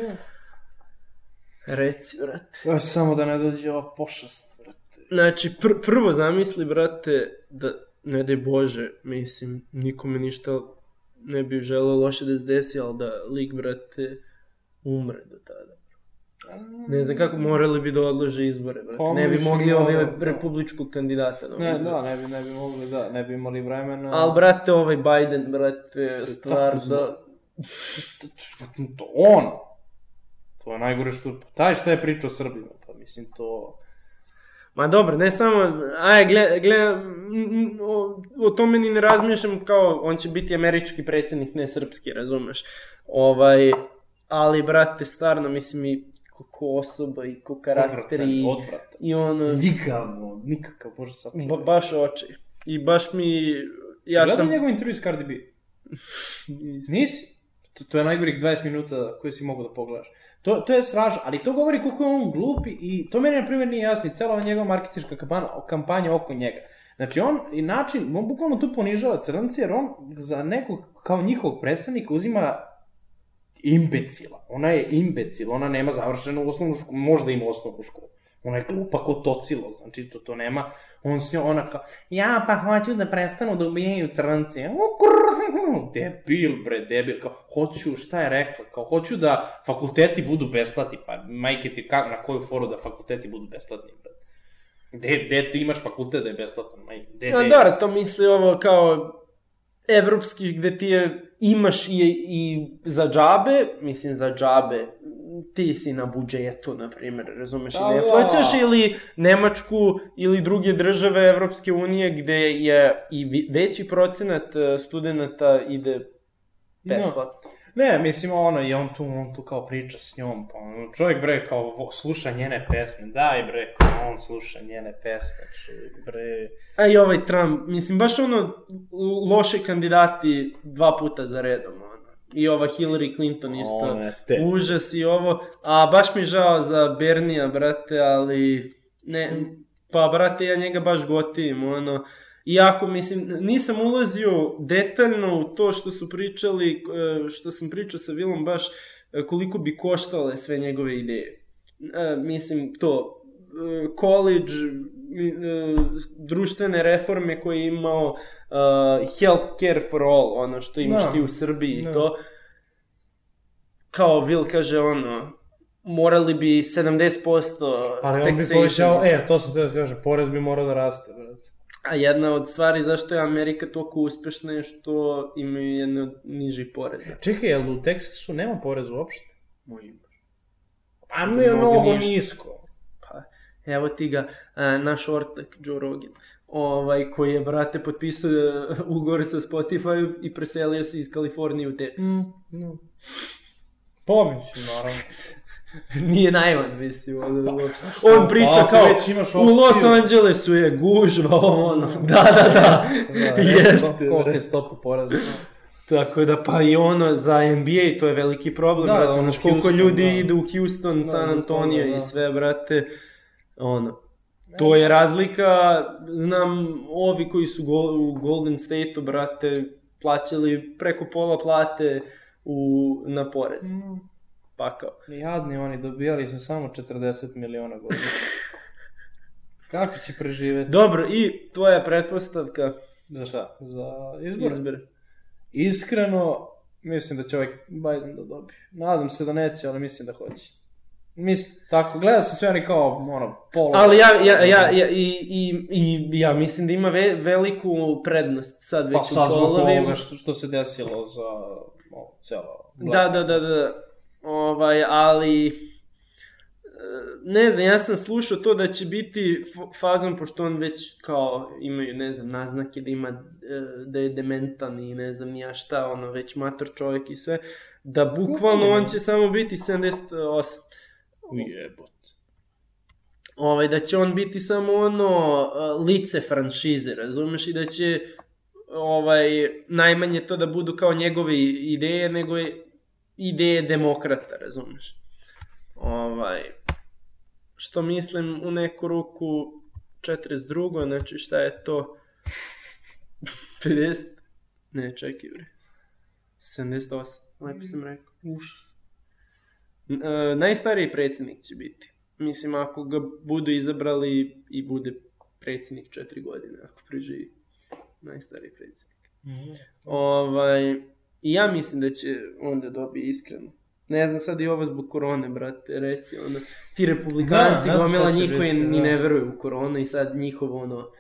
B: Reci, brate.
C: Još samo da ne dođe ova pošast, brate.
B: Znači, pr- prvo zamisli, brate, da, ne daj Bože, mislim, nikome ništa ne bi želeo loše da se desi, ali da lik, brate, umre do tada. Ne znam kako morali bi da odlože izbore, brate.
C: Pa,
B: ne bi mogli ovi
C: da.
B: republičkog kandidata. da
C: Ne, da, ne bi, ne bi mogli, da, ne bi imali vremena.
B: Ali, brate, ovaj Biden, brate, stvar da...
C: To on. To je najgore što... Taj šta je pričao o Srbima, pa mislim to...
B: Ma dobro, ne samo, aj, gle, gle, o, o tome ni ne razmišljam kao, on će biti američki predsjednik, ne srpski, razumeš? Ovaj, ali, brate, stvarno, mislim, i ko, ko osoba i ko karakter i,
C: odvratan.
B: i ono,
C: Nikavno, nikakav, bože sad
B: ba, baš oči. I baš mi, ja sam,
C: sam... njegov intervju s Cardi B? <laughs> Nisi? To, to je najgorih 20 minuta koje si mogu da pogledaš. To, to je strašno, ali to govori koliko je on glup i to meni na primjer nije jasno i cela ova njegova marketinška kampanja, kampanja oko njega. Znači on i način, on bukvalno tu ponižava crnci jer on za nekog kao njihovog predstavnika uzima imbecila. Ona je imbecil, ona nema završenu osnovnu školu, možda ima osnovnu školu. Ona je glupa ko tocilo, znači to, to nema. On s njom, ona kao, ja pa hoću da prestanu da ubijaju crnci. Krrr, <laughs> Debil bre, debil, kao, hoću, šta je rekla, kao, hoću da fakulteti budu besplatni, pa majke ti, kak, na koju foru da fakulteti budu besplatni, bre. Gde, gde ti imaš fakultet da je besplatan, maj, gde,
B: Ja,
C: gde?
B: da, to misli ovo kao evropski gde ti je, imaš i, i za džabe, mislim za džabe, ti si na budžetu, na primjer, razumeš, i
C: Da,
B: ne
C: da.
B: plaćaš ili Nemačku ili druge države Evropske unije gde je i veći procenat e, studenta ide besplatno.
C: Ne, mislim, ono, i on tu, on tu kao priča s njom, pa ono, čovjek, bre, kao, sluša njene pesme, daj, bre, kao, on sluša njene pesme, čovjek, bre,
B: A i ovaj Trump, mislim, baš ono, loše kandidati dva puta za redom. I ova Hillary Clinton isto.
C: Te.
B: Užas i ovo. A baš mi žao za Bernija, brate, ali... Ne, pa, brate, ja njega baš gotivim, ono... Iako, mislim, nisam ulazio detaljno u to što su pričali, e, što sam pričao sa Vilom, baš e, koliko bi koštale sve njegove ideje. E, mislim, to, college, društvene reforme koje je imao, uh, healthcare for all, ono što imaš
C: Da.
B: ti u Srbiji i
C: Da.
B: to. Kao Will kaže ono, morali bi 70%
C: Ali on bi povećao, e, to sam te da kažem, porez bi morao da raste, brate.
B: A jedna od stvari zašto je Amerika toliko uspešna je što imaju jedne od nižih poreza.
C: Čekaj, jel u Teksasu nema porez uopšte?
B: Moj
C: Pa ne je
B: Mnogo
C: nisko.
B: Pa, evo ti ga, naš ortak Joe Rogan, ovaj, koji je, brate, potpisao e, ugovor sa Spotify i preselio se iz Kalifornije u Texas.
C: Mm, no. Pomislim, naravno. <laughs>
B: Nije najvan, mislim, ono, uopšte.
C: što?
B: On priča
C: Pa,
B: kao,
C: već imaš
B: u
C: opciju-
B: Los Angelesu je gužva, ono, da, da, da, <laughs> jeste,
C: Koliko
B: bre.
C: je stopa poreza?
B: Tako da, pa i ono, za NBA to je veliki problem,
C: Da,
B: brate,
C: ono,
B: koliko
C: Houston,
B: ljudi
C: da.
B: ide u Houston,
C: Da,
B: San
C: da,
B: Antonio
C: da, da.
B: i sve, brate, ono, to je razlika, znam, ovi koji su go, u Golden State-u, brate, plaćali preko pola plate u, na porez, pa kao.
C: Jadni oni, dobijali su samo 40 miliona godina. <laughs> Kako će preživeti?
B: Dobro, i tvoja pretpostavka,
C: Za šta? Za izbor?
B: izbor.
C: Iskreno, mislim da će ovaj Biden da dobije. Nadam se da neće, ali mislim da hoće. Mislim, tako, gledao sam sve oni kao, ono, pola...
B: Ali ja, ja, ja, ja, i, i, i ja mislim da ima ve, veliku prednost sad već
C: Pa
B: u polovima.
C: ovoga što, što se desilo za o, cijela...
B: Da, da, da, da. Ovaj, ali... e, Ne znam, ja sam slušao to da će biti fazom, pošto on već kao imaju, ne znam, naznake da ima, e, da je dementan i ne znam nija šta, ono, već mator čovjek i sve, da bukvalno on će samo biti 78.
C: Ujebot.
B: Ovaj, da će on biti samo ono lice franšize, razumeš, i da će ovaj, najmanje to da budu kao njegove ideje, nego je ideje demokrata, razumeš. Ovaj, što mislim u neku ruku 42. znači šta je to 50 ne čekaj bre 78 lepo sam rekao užas e, najstariji predsjednik će biti mislim ako ga budu izabrali i bude predsjednik 4 godine ako preživi najstariji predsjednik ovaj i ja mislim da će onda dobije iskreno ne znam sad i ovo zbog korone, brate, reci, ono, ti republikanci,
C: Da, znam
B: gomila njih koji
C: reći,
B: ni
C: da.
B: ne veruju u koronu i sad njihov, ono,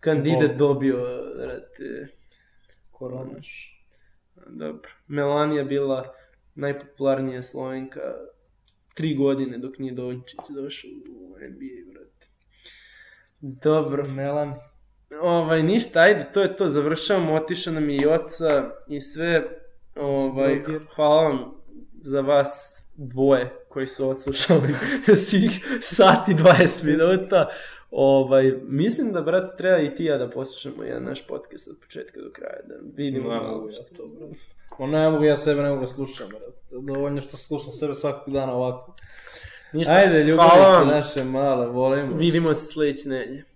B: kandidat
C: Bol.
B: dobio, brate,
C: Koronaš.
B: dobro. Melanija bila najpopularnija Slovenka tri godine dok nije Dončić došao u NBA, brate. Dobro.
C: Melan.
B: Ovaj, ništa, ajde, to je to, završavamo, otišao nam je i oca i sve. Ovaj, hvala vam za vas dvoje koji su odslušali <laughs> svih sati 20 minuta. Ovaj, mislim da, brat, treba i ti ja da poslušamo jedan naš podcast od početka do kraja, da vidimo
C: Ne mogu ja to, brate. Ma ne mogu, ja sebe ne mogu da slušam, brate. Dovoljno što slušam sebe svakog dana ovako.
B: Ništa,
C: Ajde, ljubavice naše male, volimo.
B: Vidimo se sledeće nedelje.